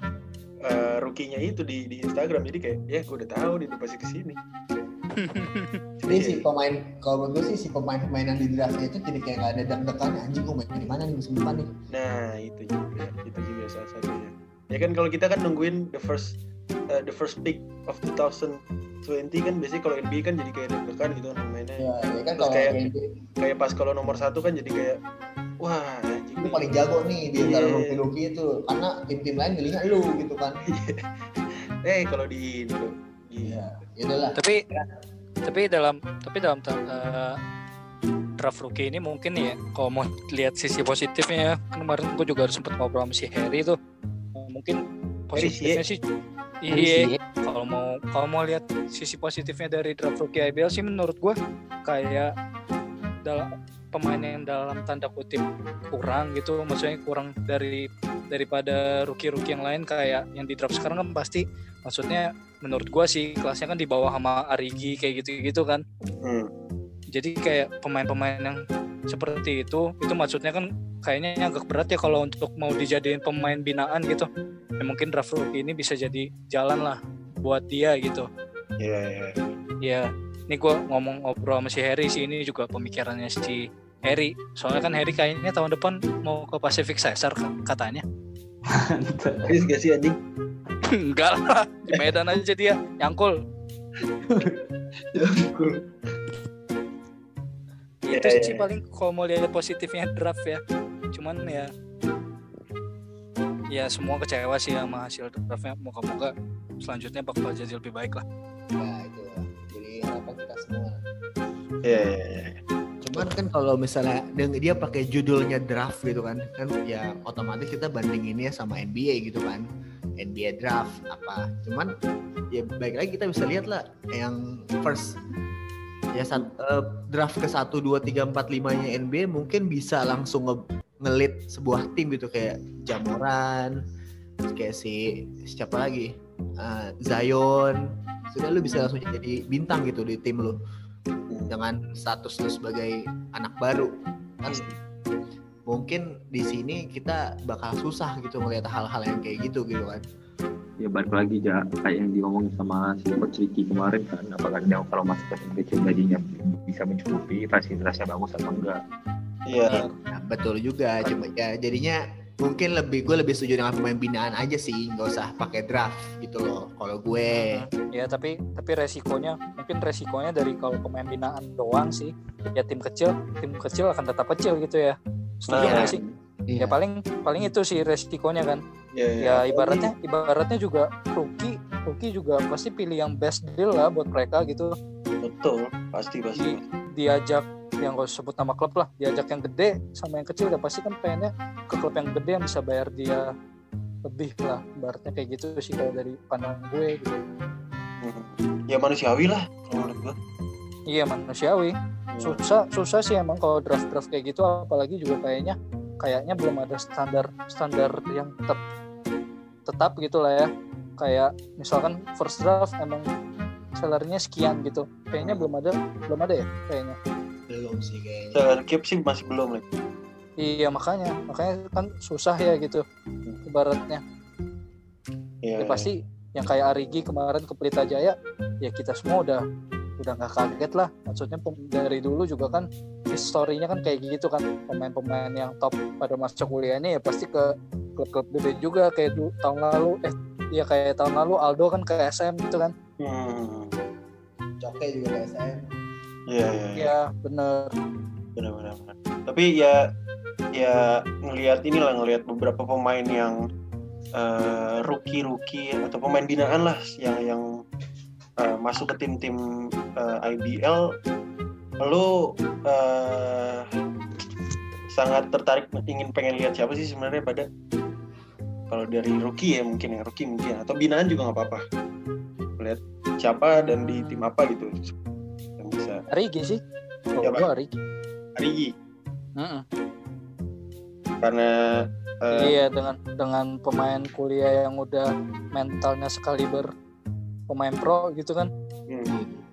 eh, rookie-nya itu di di Instagram. Jadi kayak ya gue udah tahu dia pasti ke sini
jadi *laughs* si pemain kalau menurut gue sih si pemain-pemain yang di draftnya itu jadi kayak nggak ada deg-degan anjing gue main di mana nih musim depan nih?
Nah itu juga itu juga salah satunya ya kan kalau kita kan nungguin the first eh, the first pick of 2020 kan biasanya kalau NBA kan jadi kayak deg-degan gitu kan mainnya.
Ya, ya kan
Terus
kalau
kayak-
NBA
kayak pas kalau nomor satu kan jadi kayak wah anjing.
Itu paling jago nih di antara
Iya.
rookie-rookie itu. Karena tim-tim lain milihnya lu gitu kan. *laughs*
Eh kalau di Indo
Iya, ya udahlah.
tapi tapi dalam tapi dalam eh, draft rookie ini mungkin ya kalau mau lihat sisi positifnya ya kan kemarin gue juga sempat ngobrol sama si Harry tuh mungkin
Harry
positifnya sih? Iya. Kalau mau kalau mau lihat sisi positifnya dari draft rookie IBL sih menurut gue kayak dalam pemain yang dalam tanda kutip kurang gitu. Maksudnya kurang dari daripada rookie-rookie yang lain kayak yang di draft sekarang kan pasti maksudnya menurut gua sih kelasnya kan di bawah sama Arigi kayak gitu-gitu kan.
Hmm.
Jadi kayak pemain-pemain yang seperti itu itu maksudnya kan kayaknya agak berat ya kalau untuk mau dijadiin pemain binaan gitu. Ya mungkin draft rookie ini bisa jadi jalan lah buat dia gitu.
Iya, iya.
ya ini gua ngomong ngobrol sama si Harry sih ini juga pemikirannya si Harry. Soalnya kan Harry kayaknya tahun depan mau ke Pacific Caesar ka- katanya.
Serius gak sih anjing? *laughs*
enggak lah di Medan aja dia nyangkul *laughs*
Ya,
itu
ya,
sih
ya.
paling kalau mau lihat positifnya draft ya cuman ya ya semua kecewa sih sama hasil draftnya moga-moga selanjutnya bakal jadi lebih baik lah
Ya itu lah. Jadi harapan kita semua.
Iya, iya, iya.
Cuman kan kalau misalnya dengan dia pakai judulnya draft gitu kan, kan ya otomatis kita bandinginnya sama NBA gitu kan. NBA draft apa. Cuman ya baik lagi kita bisa lihat lah yang first ya sat, eh, draft ke 1 2 3 4 5-nya NBA mungkin bisa langsung nge ngelit sebuah tim gitu kayak Jamoran, kayak si siapa lagi? Eh, Zion. Sudah lu bisa langsung jadi bintang gitu di tim lu dengan status lu sebagai anak baru kan mungkin di sini kita bakal susah gitu ngelihat hal-hal yang kayak gitu gitu kan
ya balik lagi ja. Kayak yang diomongin sama si coach Ricky kemarin kan apakah dia kalau masuk ke tim kecil gajinya bisa mencukupi fasilitasnya bagus atau enggak.
Iya.
Nah, betul juga. Cuma ya jadinya mungkin lebih gue lebih setuju dengan pemain binaan aja sih. Nggak usah pakai draft gitu loh kalau gue.
Ya tapi tapi resikonya mungkin resikonya dari kalau pemain binaan doang sih. Ya tim kecil tim kecil akan tetap kecil gitu ya. Setuju
Nah,
nggak sih ya paling paling itu sih resikonya kan
Iya, iya.
ya ibaratnya ibaratnya juga rookie rookie juga pasti pilih yang best deal lah buat mereka gitu
betul, pasti pasti.
diajak yang gak usah sebut nama klub lah diajak yang gede sama yang kecil udah pasti kan pengennya ke klub yang gede yang bisa bayar dia lebih lah ibaratnya kayak gitu sih kalau dari pandangan gue gitu.
Hmm. Ya manusiawi lah kalau menurut gua.
iya manusiawi susah susah sih emang kalau draft draft kayak gitu apalagi juga kayaknya kayaknya belum ada standar standar yang tetap tetap gitu lah ya. Kayak misalkan first draft emang salary-nya sekian gitu. Kayaknya belum ada belum ada ya kayaknya.
Belum sih kayaknya.
Salary cap sih masih belum lagi.
iya makanya makanya kan susah ya gitu ibaratnya.
Iya.
ya pasti yang kayak Arigi kemarin ke Pelita Jaya ya kita semua udah udah nggak kaget lah maksudnya dari dulu juga kan historinya kan kayak gitu kan pemain-pemain yang top pada masa kuliahnya ya pasti ke klub-klub gede juga kayak du- tahun lalu eh ya kayak tahun lalu Aldo kan ke SM gitu kan
Hmm.
Coke juga ke SM
Iya, iya. iya.
ya bener
benar-benar benar. tapi ya ya ngelihat inilah ngelihat beberapa pemain yang rookie rookie atau pemain binaan lah yang yang eh, masuk ke tim-tim eh, IBL lo eh, sangat tertarik ingin pengen lihat siapa sih sebenarnya pada kalau dari rookie ya mungkin ya rookie mungkin. Atau binaan juga nggak apa-apa. Lihat siapa dan di tim apa gitu. Yang bisa.
Arigi sih. Kalau
Siapa?
gua Arigi
Arigi
Mm-mm.
karena eh,
Iya dengan dengan pemain kuliah yang udah mentalnya sekali ber pemain pro gitu kan.
hmm,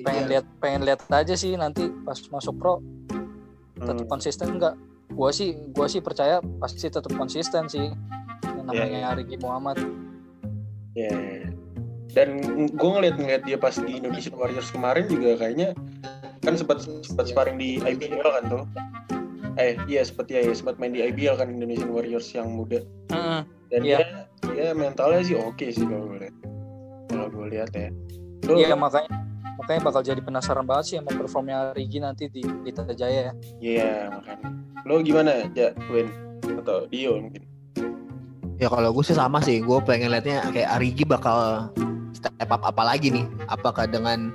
Pengen
Iya.
lihat pengen lihat aja sih nanti pas masuk pro tetap
hmm,
konsisten enggak? Gua sih gua sih percaya pasti tetap konsisten sih. Yang
Iya,
namanya
iya.
Arigi Muhammad.
ya, ya. dan gue ngeliat ngeliat dia pas di Indonesian Warriors kemarin juga kayaknya kan sempat sempat sparring di IBL kan tuh eh iya sempat ya, ya sempat main di IBL kan Indonesian Warriors yang muda
Heeh.
dan
Iya.
dia dia mentalnya sih oke sih kalau gue lihat kalau gue lihat ya Lo-
Iya makanya makanya bakal jadi penasaran banget sih sama performnya Arigi nanti di di Jaya ya.
Iya makanya. Lo gimana, Ja, Win? Atau Dio mungkin?
Ya kalau gue sih sama sih, gue pengen liatnya kayak Arigi bakal step up apa lagi nih? Apakah dengan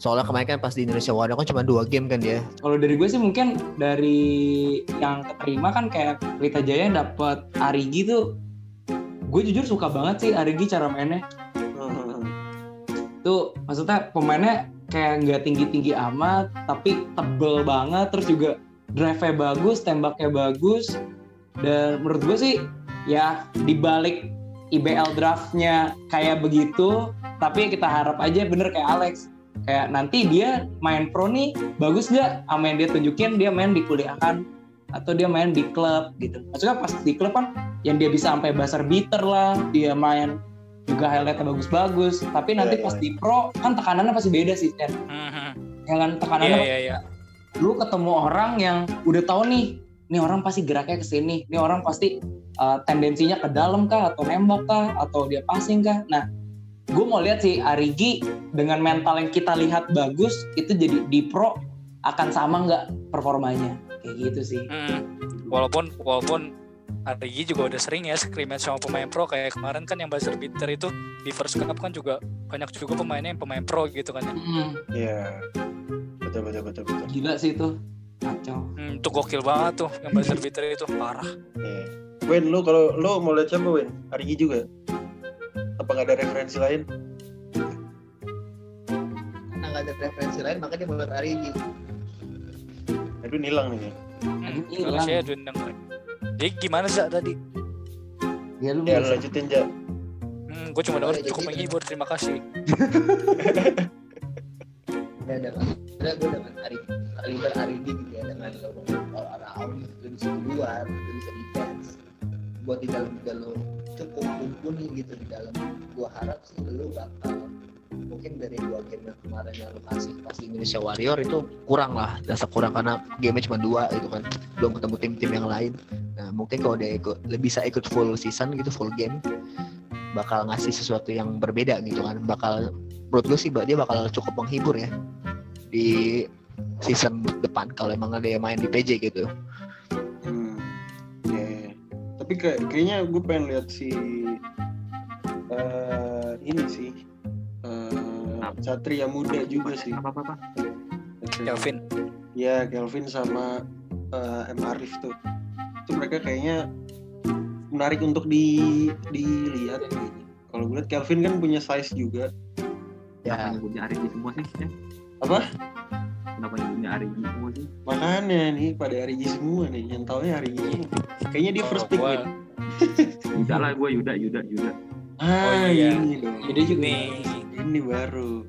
soalnya kemarin kan pas di Indonesia Warrior kan cuma dua game kan dia.
Kalau dari gue sih mungkin dari yang keterima kan kayak Pelita Jaya yang dapat Arigi tuh gue jujur suka banget sih Arigi cara mainnya tuh maksudnya pemainnya kayak nggak tinggi-tinggi amat tapi tebel banget terus juga drive-nya bagus tembaknya bagus. Dan menurut gue sih ya dibalik IBL draftnya kayak begitu tapi kita harap aja bener kayak Alex. Kayak nanti dia main pro nih bagus nggak? Sama yang dia tunjukin dia main di kuliahan atau dia main di klub gitu. Maksudnya pas di klub kan yang dia bisa sampai buzzer beater lah dia main juga highlightnya bagus-bagus. Tapi nanti
Iya,
pas
iya.
di pro. Kan tekanannya pasti beda sih Chen yang kan?
Iya
tekanannya
iya iya.
lu ketemu orang yang udah tahu nih nih orang pasti geraknya ke sini. Nih orang pasti uh, tendensinya ke dalam kah atau nembak kah atau dia passing kah? Nah gue mau lihat sih Arigi dengan mental yang kita lihat bagus itu jadi di pro akan sama nggak performanya? Kayak gitu sih.
Hmm. Walaupun walaupun Arigi juga udah sering ya scrimmage sama pemain pro kayak kemarin kan yang buzzer beater itu di first cup kan juga banyak juga pemainnya yang pemain pro gitu kan ya.
Hmm,
Iya. Betul betul betul betul.
gila sih itu kacau
Hmm, itu gokil banget tuh yang buzzer beater itu parah.
Iya. Win, lo kalau lo mau lihat siapa Win? Arigi juga? Apa nggak ada referensi lain?
Karena nggak ada referensi lain makanya dia buat Arigi.
Aduh nilang nih. ya.
Hmm,
Aduh,
kalau
hilang.
saya Edwin yang Jadi gimana sih tadi?
ya lu
Ya lanjutin Ja.
Hmm, gue cuma dengar cukup menghibur terima kasih.
Ya dengan sebenarnya gue dengan Arigi, kaliber Arigi gitu ya dengan lo around lo bisa keluar, lo bisa defense. Buat di dalam juga lo cukup mumpuni gitu di dalam. Gue harap sih lo bakal mungkin dari dua game yang kemarin yang kasih pas Indonesia Warrior itu kurang lah dasar kurang karena game cuma dua gitu kan belum ketemu tim-tim yang lain nah mungkin kalau dia ikut lebih bisa ikut full season gitu full game bakal ngasih sesuatu yang berbeda gitu kan bakal menurut gue sih dia bakal cukup menghibur ya di season depan kalau emang ada yang main di PJ gitu
Hmm. Tapi kayak kayaknya gue pengen lihat si eh, ini sih. Satria muda juga sih.
Apa apa
Kelvin.
Ya, Kelvin sama eh, M Arif tuh. Itu mereka kayaknya menarik untuk di dilihat kayaknya. Kalau gue lihat Kelvin kan punya size juga.
Ya
yang punya Arigi semua sih? Ya?
Apa?
Kenapa yang punya Arigi semua sih?
Makanya nih pada Arigi semua nih, yang taunya Arigi semua. Kayaknya dia first pick
Gua-.
Yuda lah gue Yuda Yuda Yuda.
Ah,
Oh, iya.
ini dong.
Jadi juga
Nih,
Ini baru.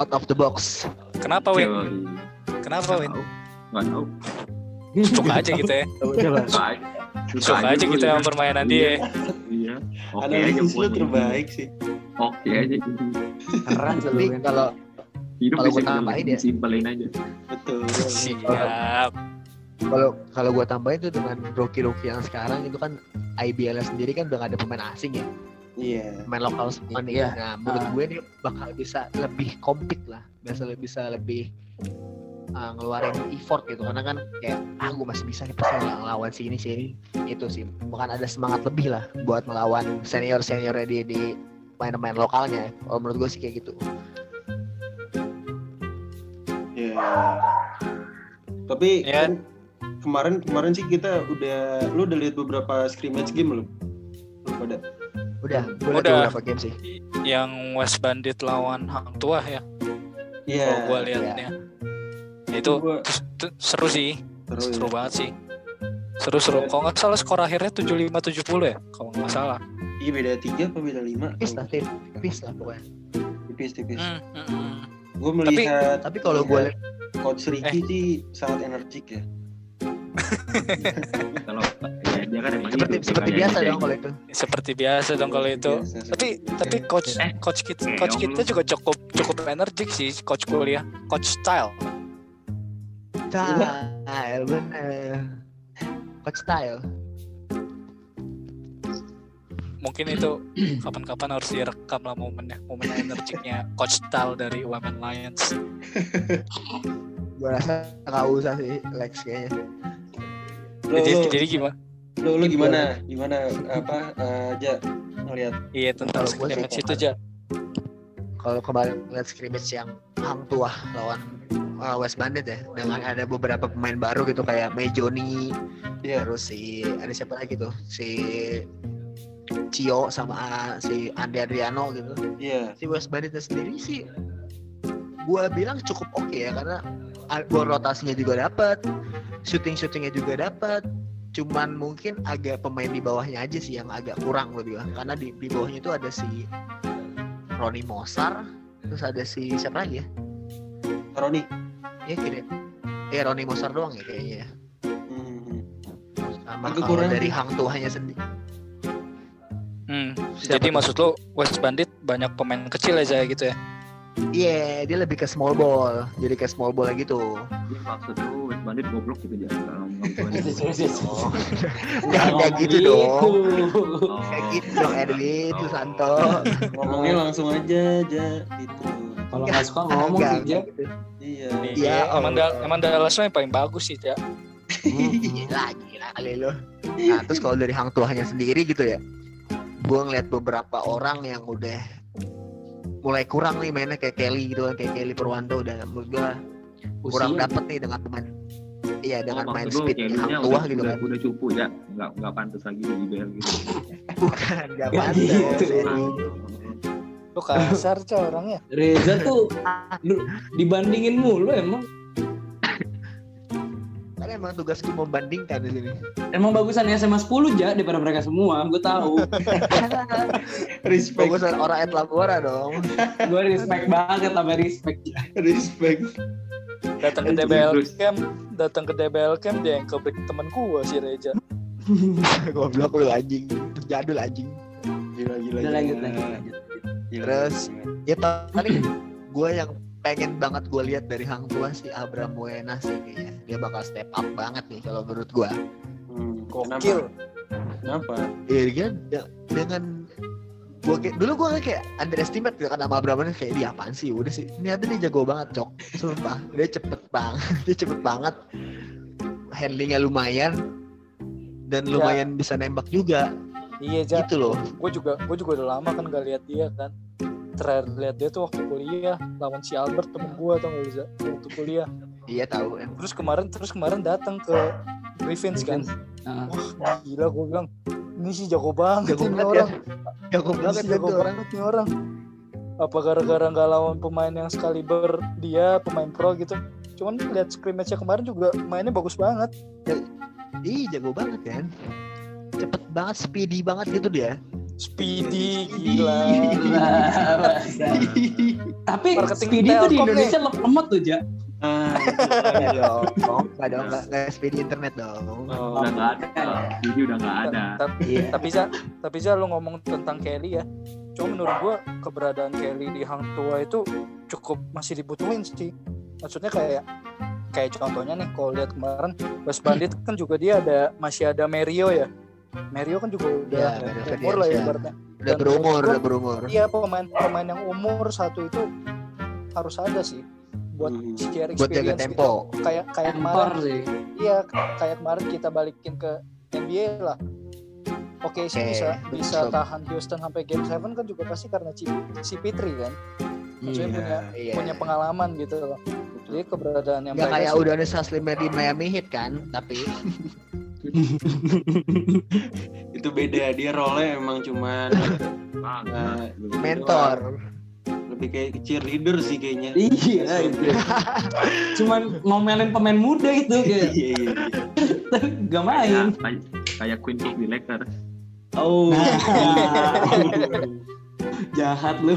out of the box
kenapa Win? Kenapa Win?
Tahu. Nggak tahu.
Suka aja gitu ya. *laughs*
Suka aja.
Suka aja
gue
gitu
ya.
permainan dia.
Iya. Oke aja
Analisis lu terbaik sih.
Oke aja gitu.
keren sih
kalau
Hidup
Kalau gua tambahin ya.
simpelin aja.
Betul.
Siap.
kalau kalau gue tambahin tuh dengan rookie-rookie yang sekarang itu kan IBL sendiri kan udah gak ada pemain asing ya
Iya.
pemain lokal semua nih
Iya.
nah menurut gue nih bakal bisa lebih compete lah bisa lebih bisa lebih uh, ngeluarin effort gitu karena kan kayak ah gue masih bisa nih pasti ngelawan sini sini itu sih bukan ada semangat lebih lah buat melawan senior seniornya di di main-main lokalnya kalau menurut gue sih kayak gitu
Iya. Tapi
Ya.
kan kemarin kemarin sih kita udah lu udah lihat beberapa scrimmage game lu. Lu pada.
Udah gue liat
Udah.
beberapa game sih
Yang West Bandit lawan Hang Tuah ya.
Iya.
Kalau gue liatnya. Itu
Gua
seru sih.
seru
Seru
ya.
banget sih. Seru-seru. Kalau nggak salah skor akhirnya 75-70 ya, kalau nggak salah.
Iya beda tiga apa beda lima?
tipis lah tipis lah pokoknya
Tipis tipis.
Hmm, hmm, hmm.
Gue melihat
tapi kalau gue liat
coach Ricky
Eh.
sih sangat energik ya. *laughs*
Kalau ya, dia kan emang
seperti
hidup,
seperti biasa dong kalau itu.
Seperti biasa dong kalau itu.
Biasa,
Tapi tapi coach
Eh,
coach kita
eh,
coach kita juga cukup cukup energik sih coach kuliah, coach style.
style bener. Coach style.
Mungkin itu kapan-kapan harus direkam lah momennya, momen energiknya. Coach style dari Women Lions.
gue rasa nggak usah sih Lex kayaknya.
Jadi, jadi gimana?
Lo, lo gimana? Gimana apa aja ngelihat
Iya tentang
gua
scrimmage itu aja.
kalau kemarin lihat scrimmage yang Hang Tua lawan uh, West Bandit ya dengan ada beberapa pemain baru gitu kayak Mejoni
Iya.
terus si ada siapa lagi tuh si Cio sama uh, si Andi Adriano gitu
Iya.
si West Banditnya sendiri sih gua bilang cukup oke ya karena uh, gol rotasinya juga dapat shooting shootingnya juga dapat cuman mungkin agak pemain di bawahnya aja sih yang agak kurang gue bilang karena di, di bawahnya itu ada si Roni Mosar terus ada si siapa lagi ya
Roni.
ya kira ya Roni Mosar doang ya kayaknya ya.
Hmm.
sama
Agak
kalau
kurang.
dari Hang Tuahnya sendiri
Hmm.
Siapa
Jadi
tuh?
maksud lo West Bandit banyak pemain kecil aja gitu ya?
iya dia lebih ke small ball jadi ke small ball gitu
Dia maksud lu Bandit goblok gitu jangan kalau
Nggak, nggak gitu dong
Oh.
kayak gitu dong Edwin
Oh.
Susanto
Ngomongnya langsung aja aja gitu.
Kalau nggak suka ngomong Jack.
gitu.
Iya.
Iya,
emang, emang yang paling bagus sih ya.
gila gila kali lo nah terus kalau dari hang tuahnya sendiri gitu ya gue ngeliat beberapa orang yang udah mulai kurang nih mainnya kayak Kelly gitu kan kayak Kelly Purwanto udah menurut gue kurang
Usia.
dapet nih dengan pemain iya dengan
Oh,
main
lu
speed
udah-
tuah gitu
udah,
kan
udah cupu ya nggak nggak pantas lagi di IBL gitu *laughs*
bukan gak
Ya,
pantas
gitu.
Lo kasar cah orangnya.
Reza tuh lu- dibandingin mulu emang.
Karena emang tugasku membandingkan di sini
Emang bagusan SMA 10 ja daripada mereka semua, gue tahu. *laughs*
Respect.
bagusan orang Etlabora dong
gue respect banget sama respect.
Respect.
Datang ke DBL camp, datang ke DBL camp dia yang kebrik temen gua si Reja. *laughs*
goblok lu anjing jadul anjing
Gila gila.
Udah
gila.
lanjut lanjut lanjut.
Gila,
Terus,
gila.
ya paling gue yang pengen banget gue lihat dari Hang Tua si Abraham Buena sih kayaknya. Dia bakal step up banget nih kalau menurut gue
Hmm,
Gokil.
Kenapa?
iya dia de- dengan gue kayak dulu gue kayak underestimate gitu kan sama Abraham Buena kayak dia apaan sih? Udah sih. Ternyata dia jago banget cok. Sumpah dia cepet banget *laughs* dia cepet banget. Handlingnya lumayan dan
Ya.
lumayan bisa nembak juga.
Iya Ja,
gitu loh.
Gue juga gue juga udah lama kan gak lihat dia kan. Terakhir lihat dia tuh waktu kuliah lawan si Albert temen gua tau gak bisa waktu kuliah.
iya tahu
Terus kemarin terus kemarin datang ke Griffins kan.
Heeh.
Wah gila gue bilang ini sih jago banget
jago
ini
ya
orang. *laughs*
jago
Ini
banget
jago banget nih orang. Apa gara-gara nggak lawan pemain yang sekali ber dia pemain pro gitu. Cuman lihat scrimmage-nya kemarin juga mainnya bagus banget.
Ih jago banget kan Cepet banget, speedy banget gitu dia
Speedy gila.
Tapi
Marketing
Speedy tuh di Indonesia lemot tuh, Ja.
Ah,
Enggak dong, enggak dong, enggak, enggak speedy internet dong
oh,
udah nggak ada jadi udah nggak ada
Tapi
Iya.
tapi za tapi za lu ngomong tentang Kelly ya. Cuma menurut gua keberadaan Kelly di Hang Tua itu cukup masih dibutuhin sih. Maksudnya kayak kayak contohnya nih kalau lihat kemarin West Bandit kan juga dia ada masih ada Mario ya. Mario kan juga udah
Ya, Mario
umur lah ya ibaratnya.
Udah berumur, udah berumur
Iya pemain pemain yang umur satu itu harus ada sih buat
Hmm.
share
Buat jaga
experience
tempo
gitu. Kayak kayak kemarin
sih.
Iya, kayak kemarin kita balikin ke NBA lah. Oke sih
Oke,
bisa bisa
betul.
tahan Houston sampai game 7 kan juga pasti karena si, si Pitri kan. Maksudnya
Iya.
punya
Iya
punya pengalaman gitu loh. Jadi keberadaan yang
Gak
mereka
kayak
sih-
udah ada Saslimnya di Miami Heat kan Tapi *laughs* *laughs*
itu beda dia role emang cuman
Ah,
eh,
mentor
lebih kayak cheerleader sih kayaknya.
Iya itu. *laughs* Cuman ngomelin pemain muda itu
Iya *laughs*
kayak
iya iya.
tapi gak main.
kayak, kayak, Queen Cook di Lakers
Oh.
Nah. Jahat lu.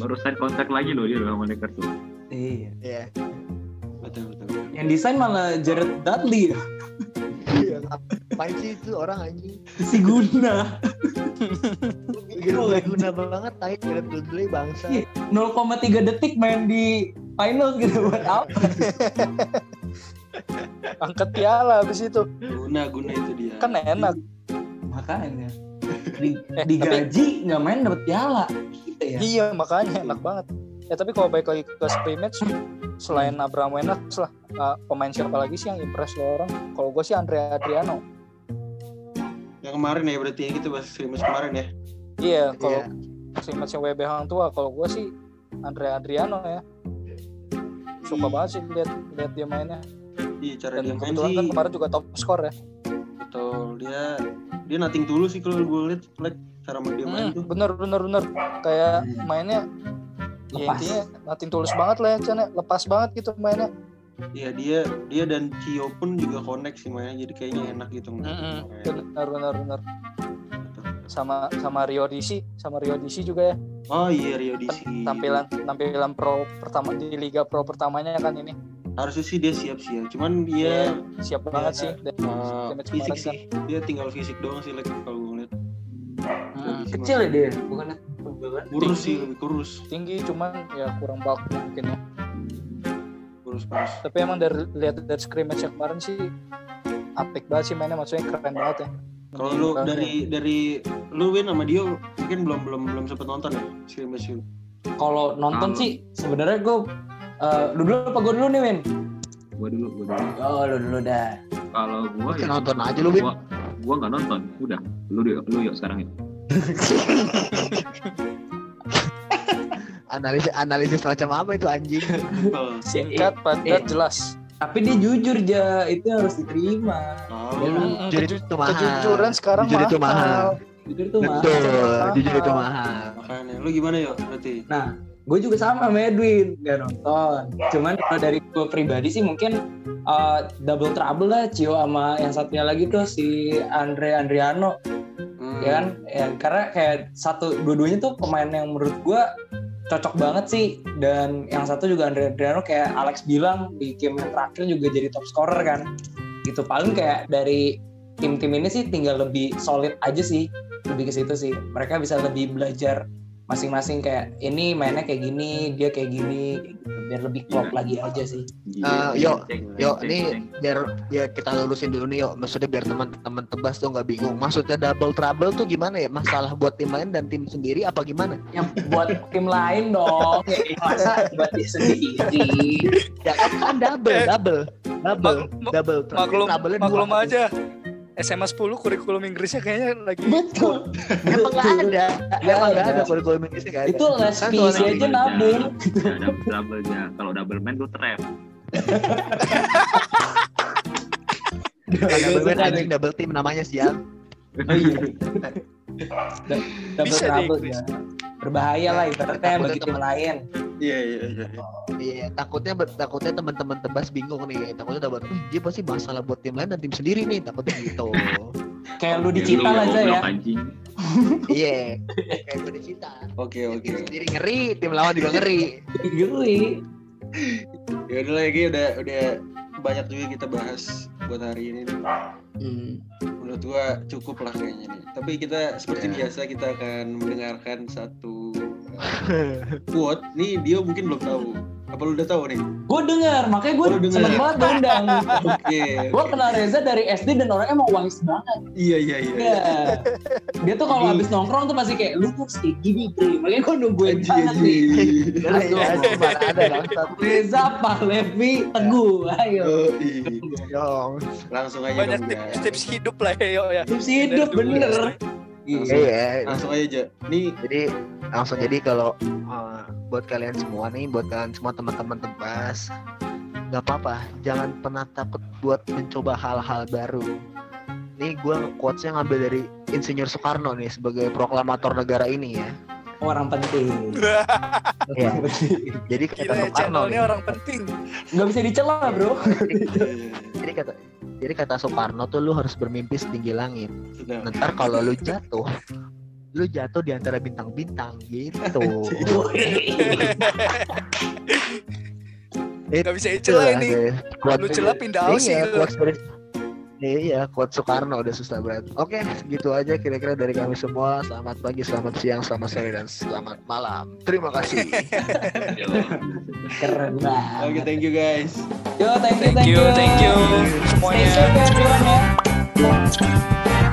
baru sign kontrak lagi loh dia sama Lakers tuh
Iya.
Iya.
Yang desain malah Jared Dudley ya.
Iya, ngapain sih itu orang anjing?
Si Guna.
Gila gak guna banget tai Jared Dudley bangsa.
Iya. 0,3 detik main di finals gitu buat apa?
Angkat piala habis itu.
Guna guna itu dia.
Kan enak.
Makanya di,
Eh,
digaji nggak main dapet piala. Gitu ya.
Iya makanya enak banget. Ya tapi kalau balik lagi ke scrimmage selain Abraham Wenas lah uh, pemain siapa lagi sih yang impress lo orang? Kalau gue sih Andrea Adriano.
Yang kemarin ya berarti ya gitu bahas scrimmage kemarin ya.
Iya kalau
Iya.
scrimmage yang WB Hang tua kalau gue sih Andrea Adriano ya. Suka banget sih lihat lihat dia mainnya.
Iya cara dia
Dan
main
kebetulan
sih
kan kemarin juga top skor ya.
betul dia dia nating dulu sih kalau gue lihat cara dia main
Hmm,
tuh.
bener bener bener kayak mainnya ya
Lepas.
intinya natin tulus banget lah ya Chan ya. lepas banget gitu mainnya
Iya dia dia dan Cio pun juga connect sih mainnya jadi kayaknya enak gitu kemarin.
bener bener bener
Betul.
sama sama Rio DC sama Rio DC juga ya
Oh iya Rio DC.
tampilan tampilan pro pertama di liga pro pertamanya kan ini
Harusnya sih dia siap sih ya. Cuman dia
siap banget
Iya.
sih dari
uh,
damage
fisik sih. Dia tinggal fisik doang sih like kalau gue ngeliat.
Hmm, kecil ya dia, bukan
Kurus sih lebih kurus.
tinggi cuman ya kurang baku mungkin ya
Kurus kurus.
tapi emang dari lihat dari scrimmage yang kemarin sih apik banget sih mainnya maksudnya keren banget ya
Kalau lu
Keren.
dari dari lu Win sama Dio mungkin belum belum belum sempet nonton ya scrimmage itu.
Kalau nonton
Kalau-
sih sebenarnya gue uh, lu dulu apa gue dulu nih Win?
gua dulu gua dulu
Oh lu dulu dah.
kalau gua
Oke,
ya
nonton aja lu, Win.
gua, gua nggak nonton udah lu yuk lu yuk sekarang yuk *laughs*
Analisis analisis macam apa itu anjing?
Oh.
singkat padat
eh.
jelas
Tapi dia jujur ja, itu harus diterima.
Oh.
Jujur itu mahal.
kejujuran sekarang
Jujur itu
mahal.
mahal.
Jujur tuh mah.
Betul, jujur itu
Mahal.
mahal.
Makanya lu gimana yuk berarti?
Nah, gue juga sama sama Edwin nggak nonton. Cuman kalau dari gue pribadi sih mungkin uh, double trouble lah Cio sama yang satunya lagi tuh si Andre Andriano. Ya kan? Ya, karena kayak satu dua-duanya tuh pemain yang menurut gua cocok banget sih. Dan yang satu juga Andre Adriano kayak Alex bilang di game yang terakhir juga jadi top scorer kan. Gitu paling kayak dari tim-tim ini sih tinggal lebih solid aja sih lebih ke situ sih. Mereka bisa lebih belajar masing-masing kayak ini mainnya kayak gini dia kayak gini. kayak gitu. Biar lebih klop
Iya.
lagi aja sih
Eh, Yuk,
ceng,
nih
ceng.
biar ya kita lurusin dulu nih yuk. Maksudnya biar teman-teman tebas tuh nggak bingung. Maksudnya double trouble tuh gimana ya? Masalah buat tim lain dan tim sendiri apa gimana?
yang buat tim lain dong *laughs* ya masa buat dia sendiri
Ya kan, double,
Eh,
double, double,
mak-
double.
maklum maklum aja SMA 10 kurikulum Inggrisnya kayaknya lagi
betul
Emang nggak ada,
Nggak
emang nggak
ada.
ada kurikulum Inggrisnya nggak ada.
itu les
Kan
PC
soalnya-
aja nabung
Ya, double ya. Kalau double man tuh trap.
Double man, anjing double team namanya sial.
Oh iya. Double
Bisa Inggris.
ya. Berbahaya lah ibaratnya
Takutnya
bagi tim lain.
Iya iya iya. iya.
Iya, takutnya takutnya teman-teman tebas bingung nih. Takutnya dapat, "Wih, dia pasti masalah buat tim lain dan tim sendiri nih. Takutnya gitu. *laughs*
Kayak lu
Ya,
dicita
lu
aja ya.
Iya, kayak gue dicita.
Oke oke.
Tim sendiri ngeri, tim lawan juga ngeri.
Geli.
Ya udah lagi udah udah banyak juga kita bahas buat hari ini. nih.
Hmm.
Menurut gua cukup lah kayaknya nih. Tapi kita seperti
Ya.
biasa kita akan mendengarkan satu uh, *laughs* quote. Nih dia mungkin belum tahu. Apa lu udah tahu nih?
Gue dengar, makanya gue
Oh,
seneng
ya?
banget diundang. *laughs*
Oke.
gue kenal Reza dari SD dan orangnya emang wise banget.
Iya iya iya.
Iya. Dia tuh kalau habis nongkrong tuh pasti kayak lu tuh kayak gini, Bre. Makanya gue nungguin
Anjing,
banget nih.
anjing.
Udah lah, ya, mana ada bangsat.
Reza, Pak Levi, Teguh. Ayo.
Oh, iya.
Dong.
Langsung aja
banyak
dong,
tips tips hidup lah ya yo ya
Tips hidup bener.
Langsung,
Iya.
langsung aja aja. Nih
Jadi langsung jadi kalau uh, buat kalian semua nih, buat kalian semua teman-teman tebas, nggak apa-apa, jangan pernah takut buat mencoba hal-hal baru. Nih gue quotesnya ngambil dari Insinyur Soekarno nih sebagai proklamator negara ini ya.
Orang penting.
Iya.
Penting. *laughs*
Jadi kata
Gila ya,
Soekarno
channelnya
nih.
orang penting.
Nggak bisa dicela bro.
Jadi kata jadi kata Soekarno tuh lu harus bermimpi setinggi langit.
Nah,
Ntar kalau lu jatuh, lu jatuh di antara bintang-bintang gitu. *laughs*
Gak bisa dicela ini. Lu celah pindah Aussie
Iya, Iya, quote Soekarno udah susah banget. Oke, segitu aja kira-kira dari kami semua. Selamat pagi, selamat siang, selamat sore, dan selamat malam. Terima kasih.
Keren banget.
Oke, thank you guys.
Yo, thank you,
Thank you, thank you
Stay
semuanya.
safe ya everyone ya.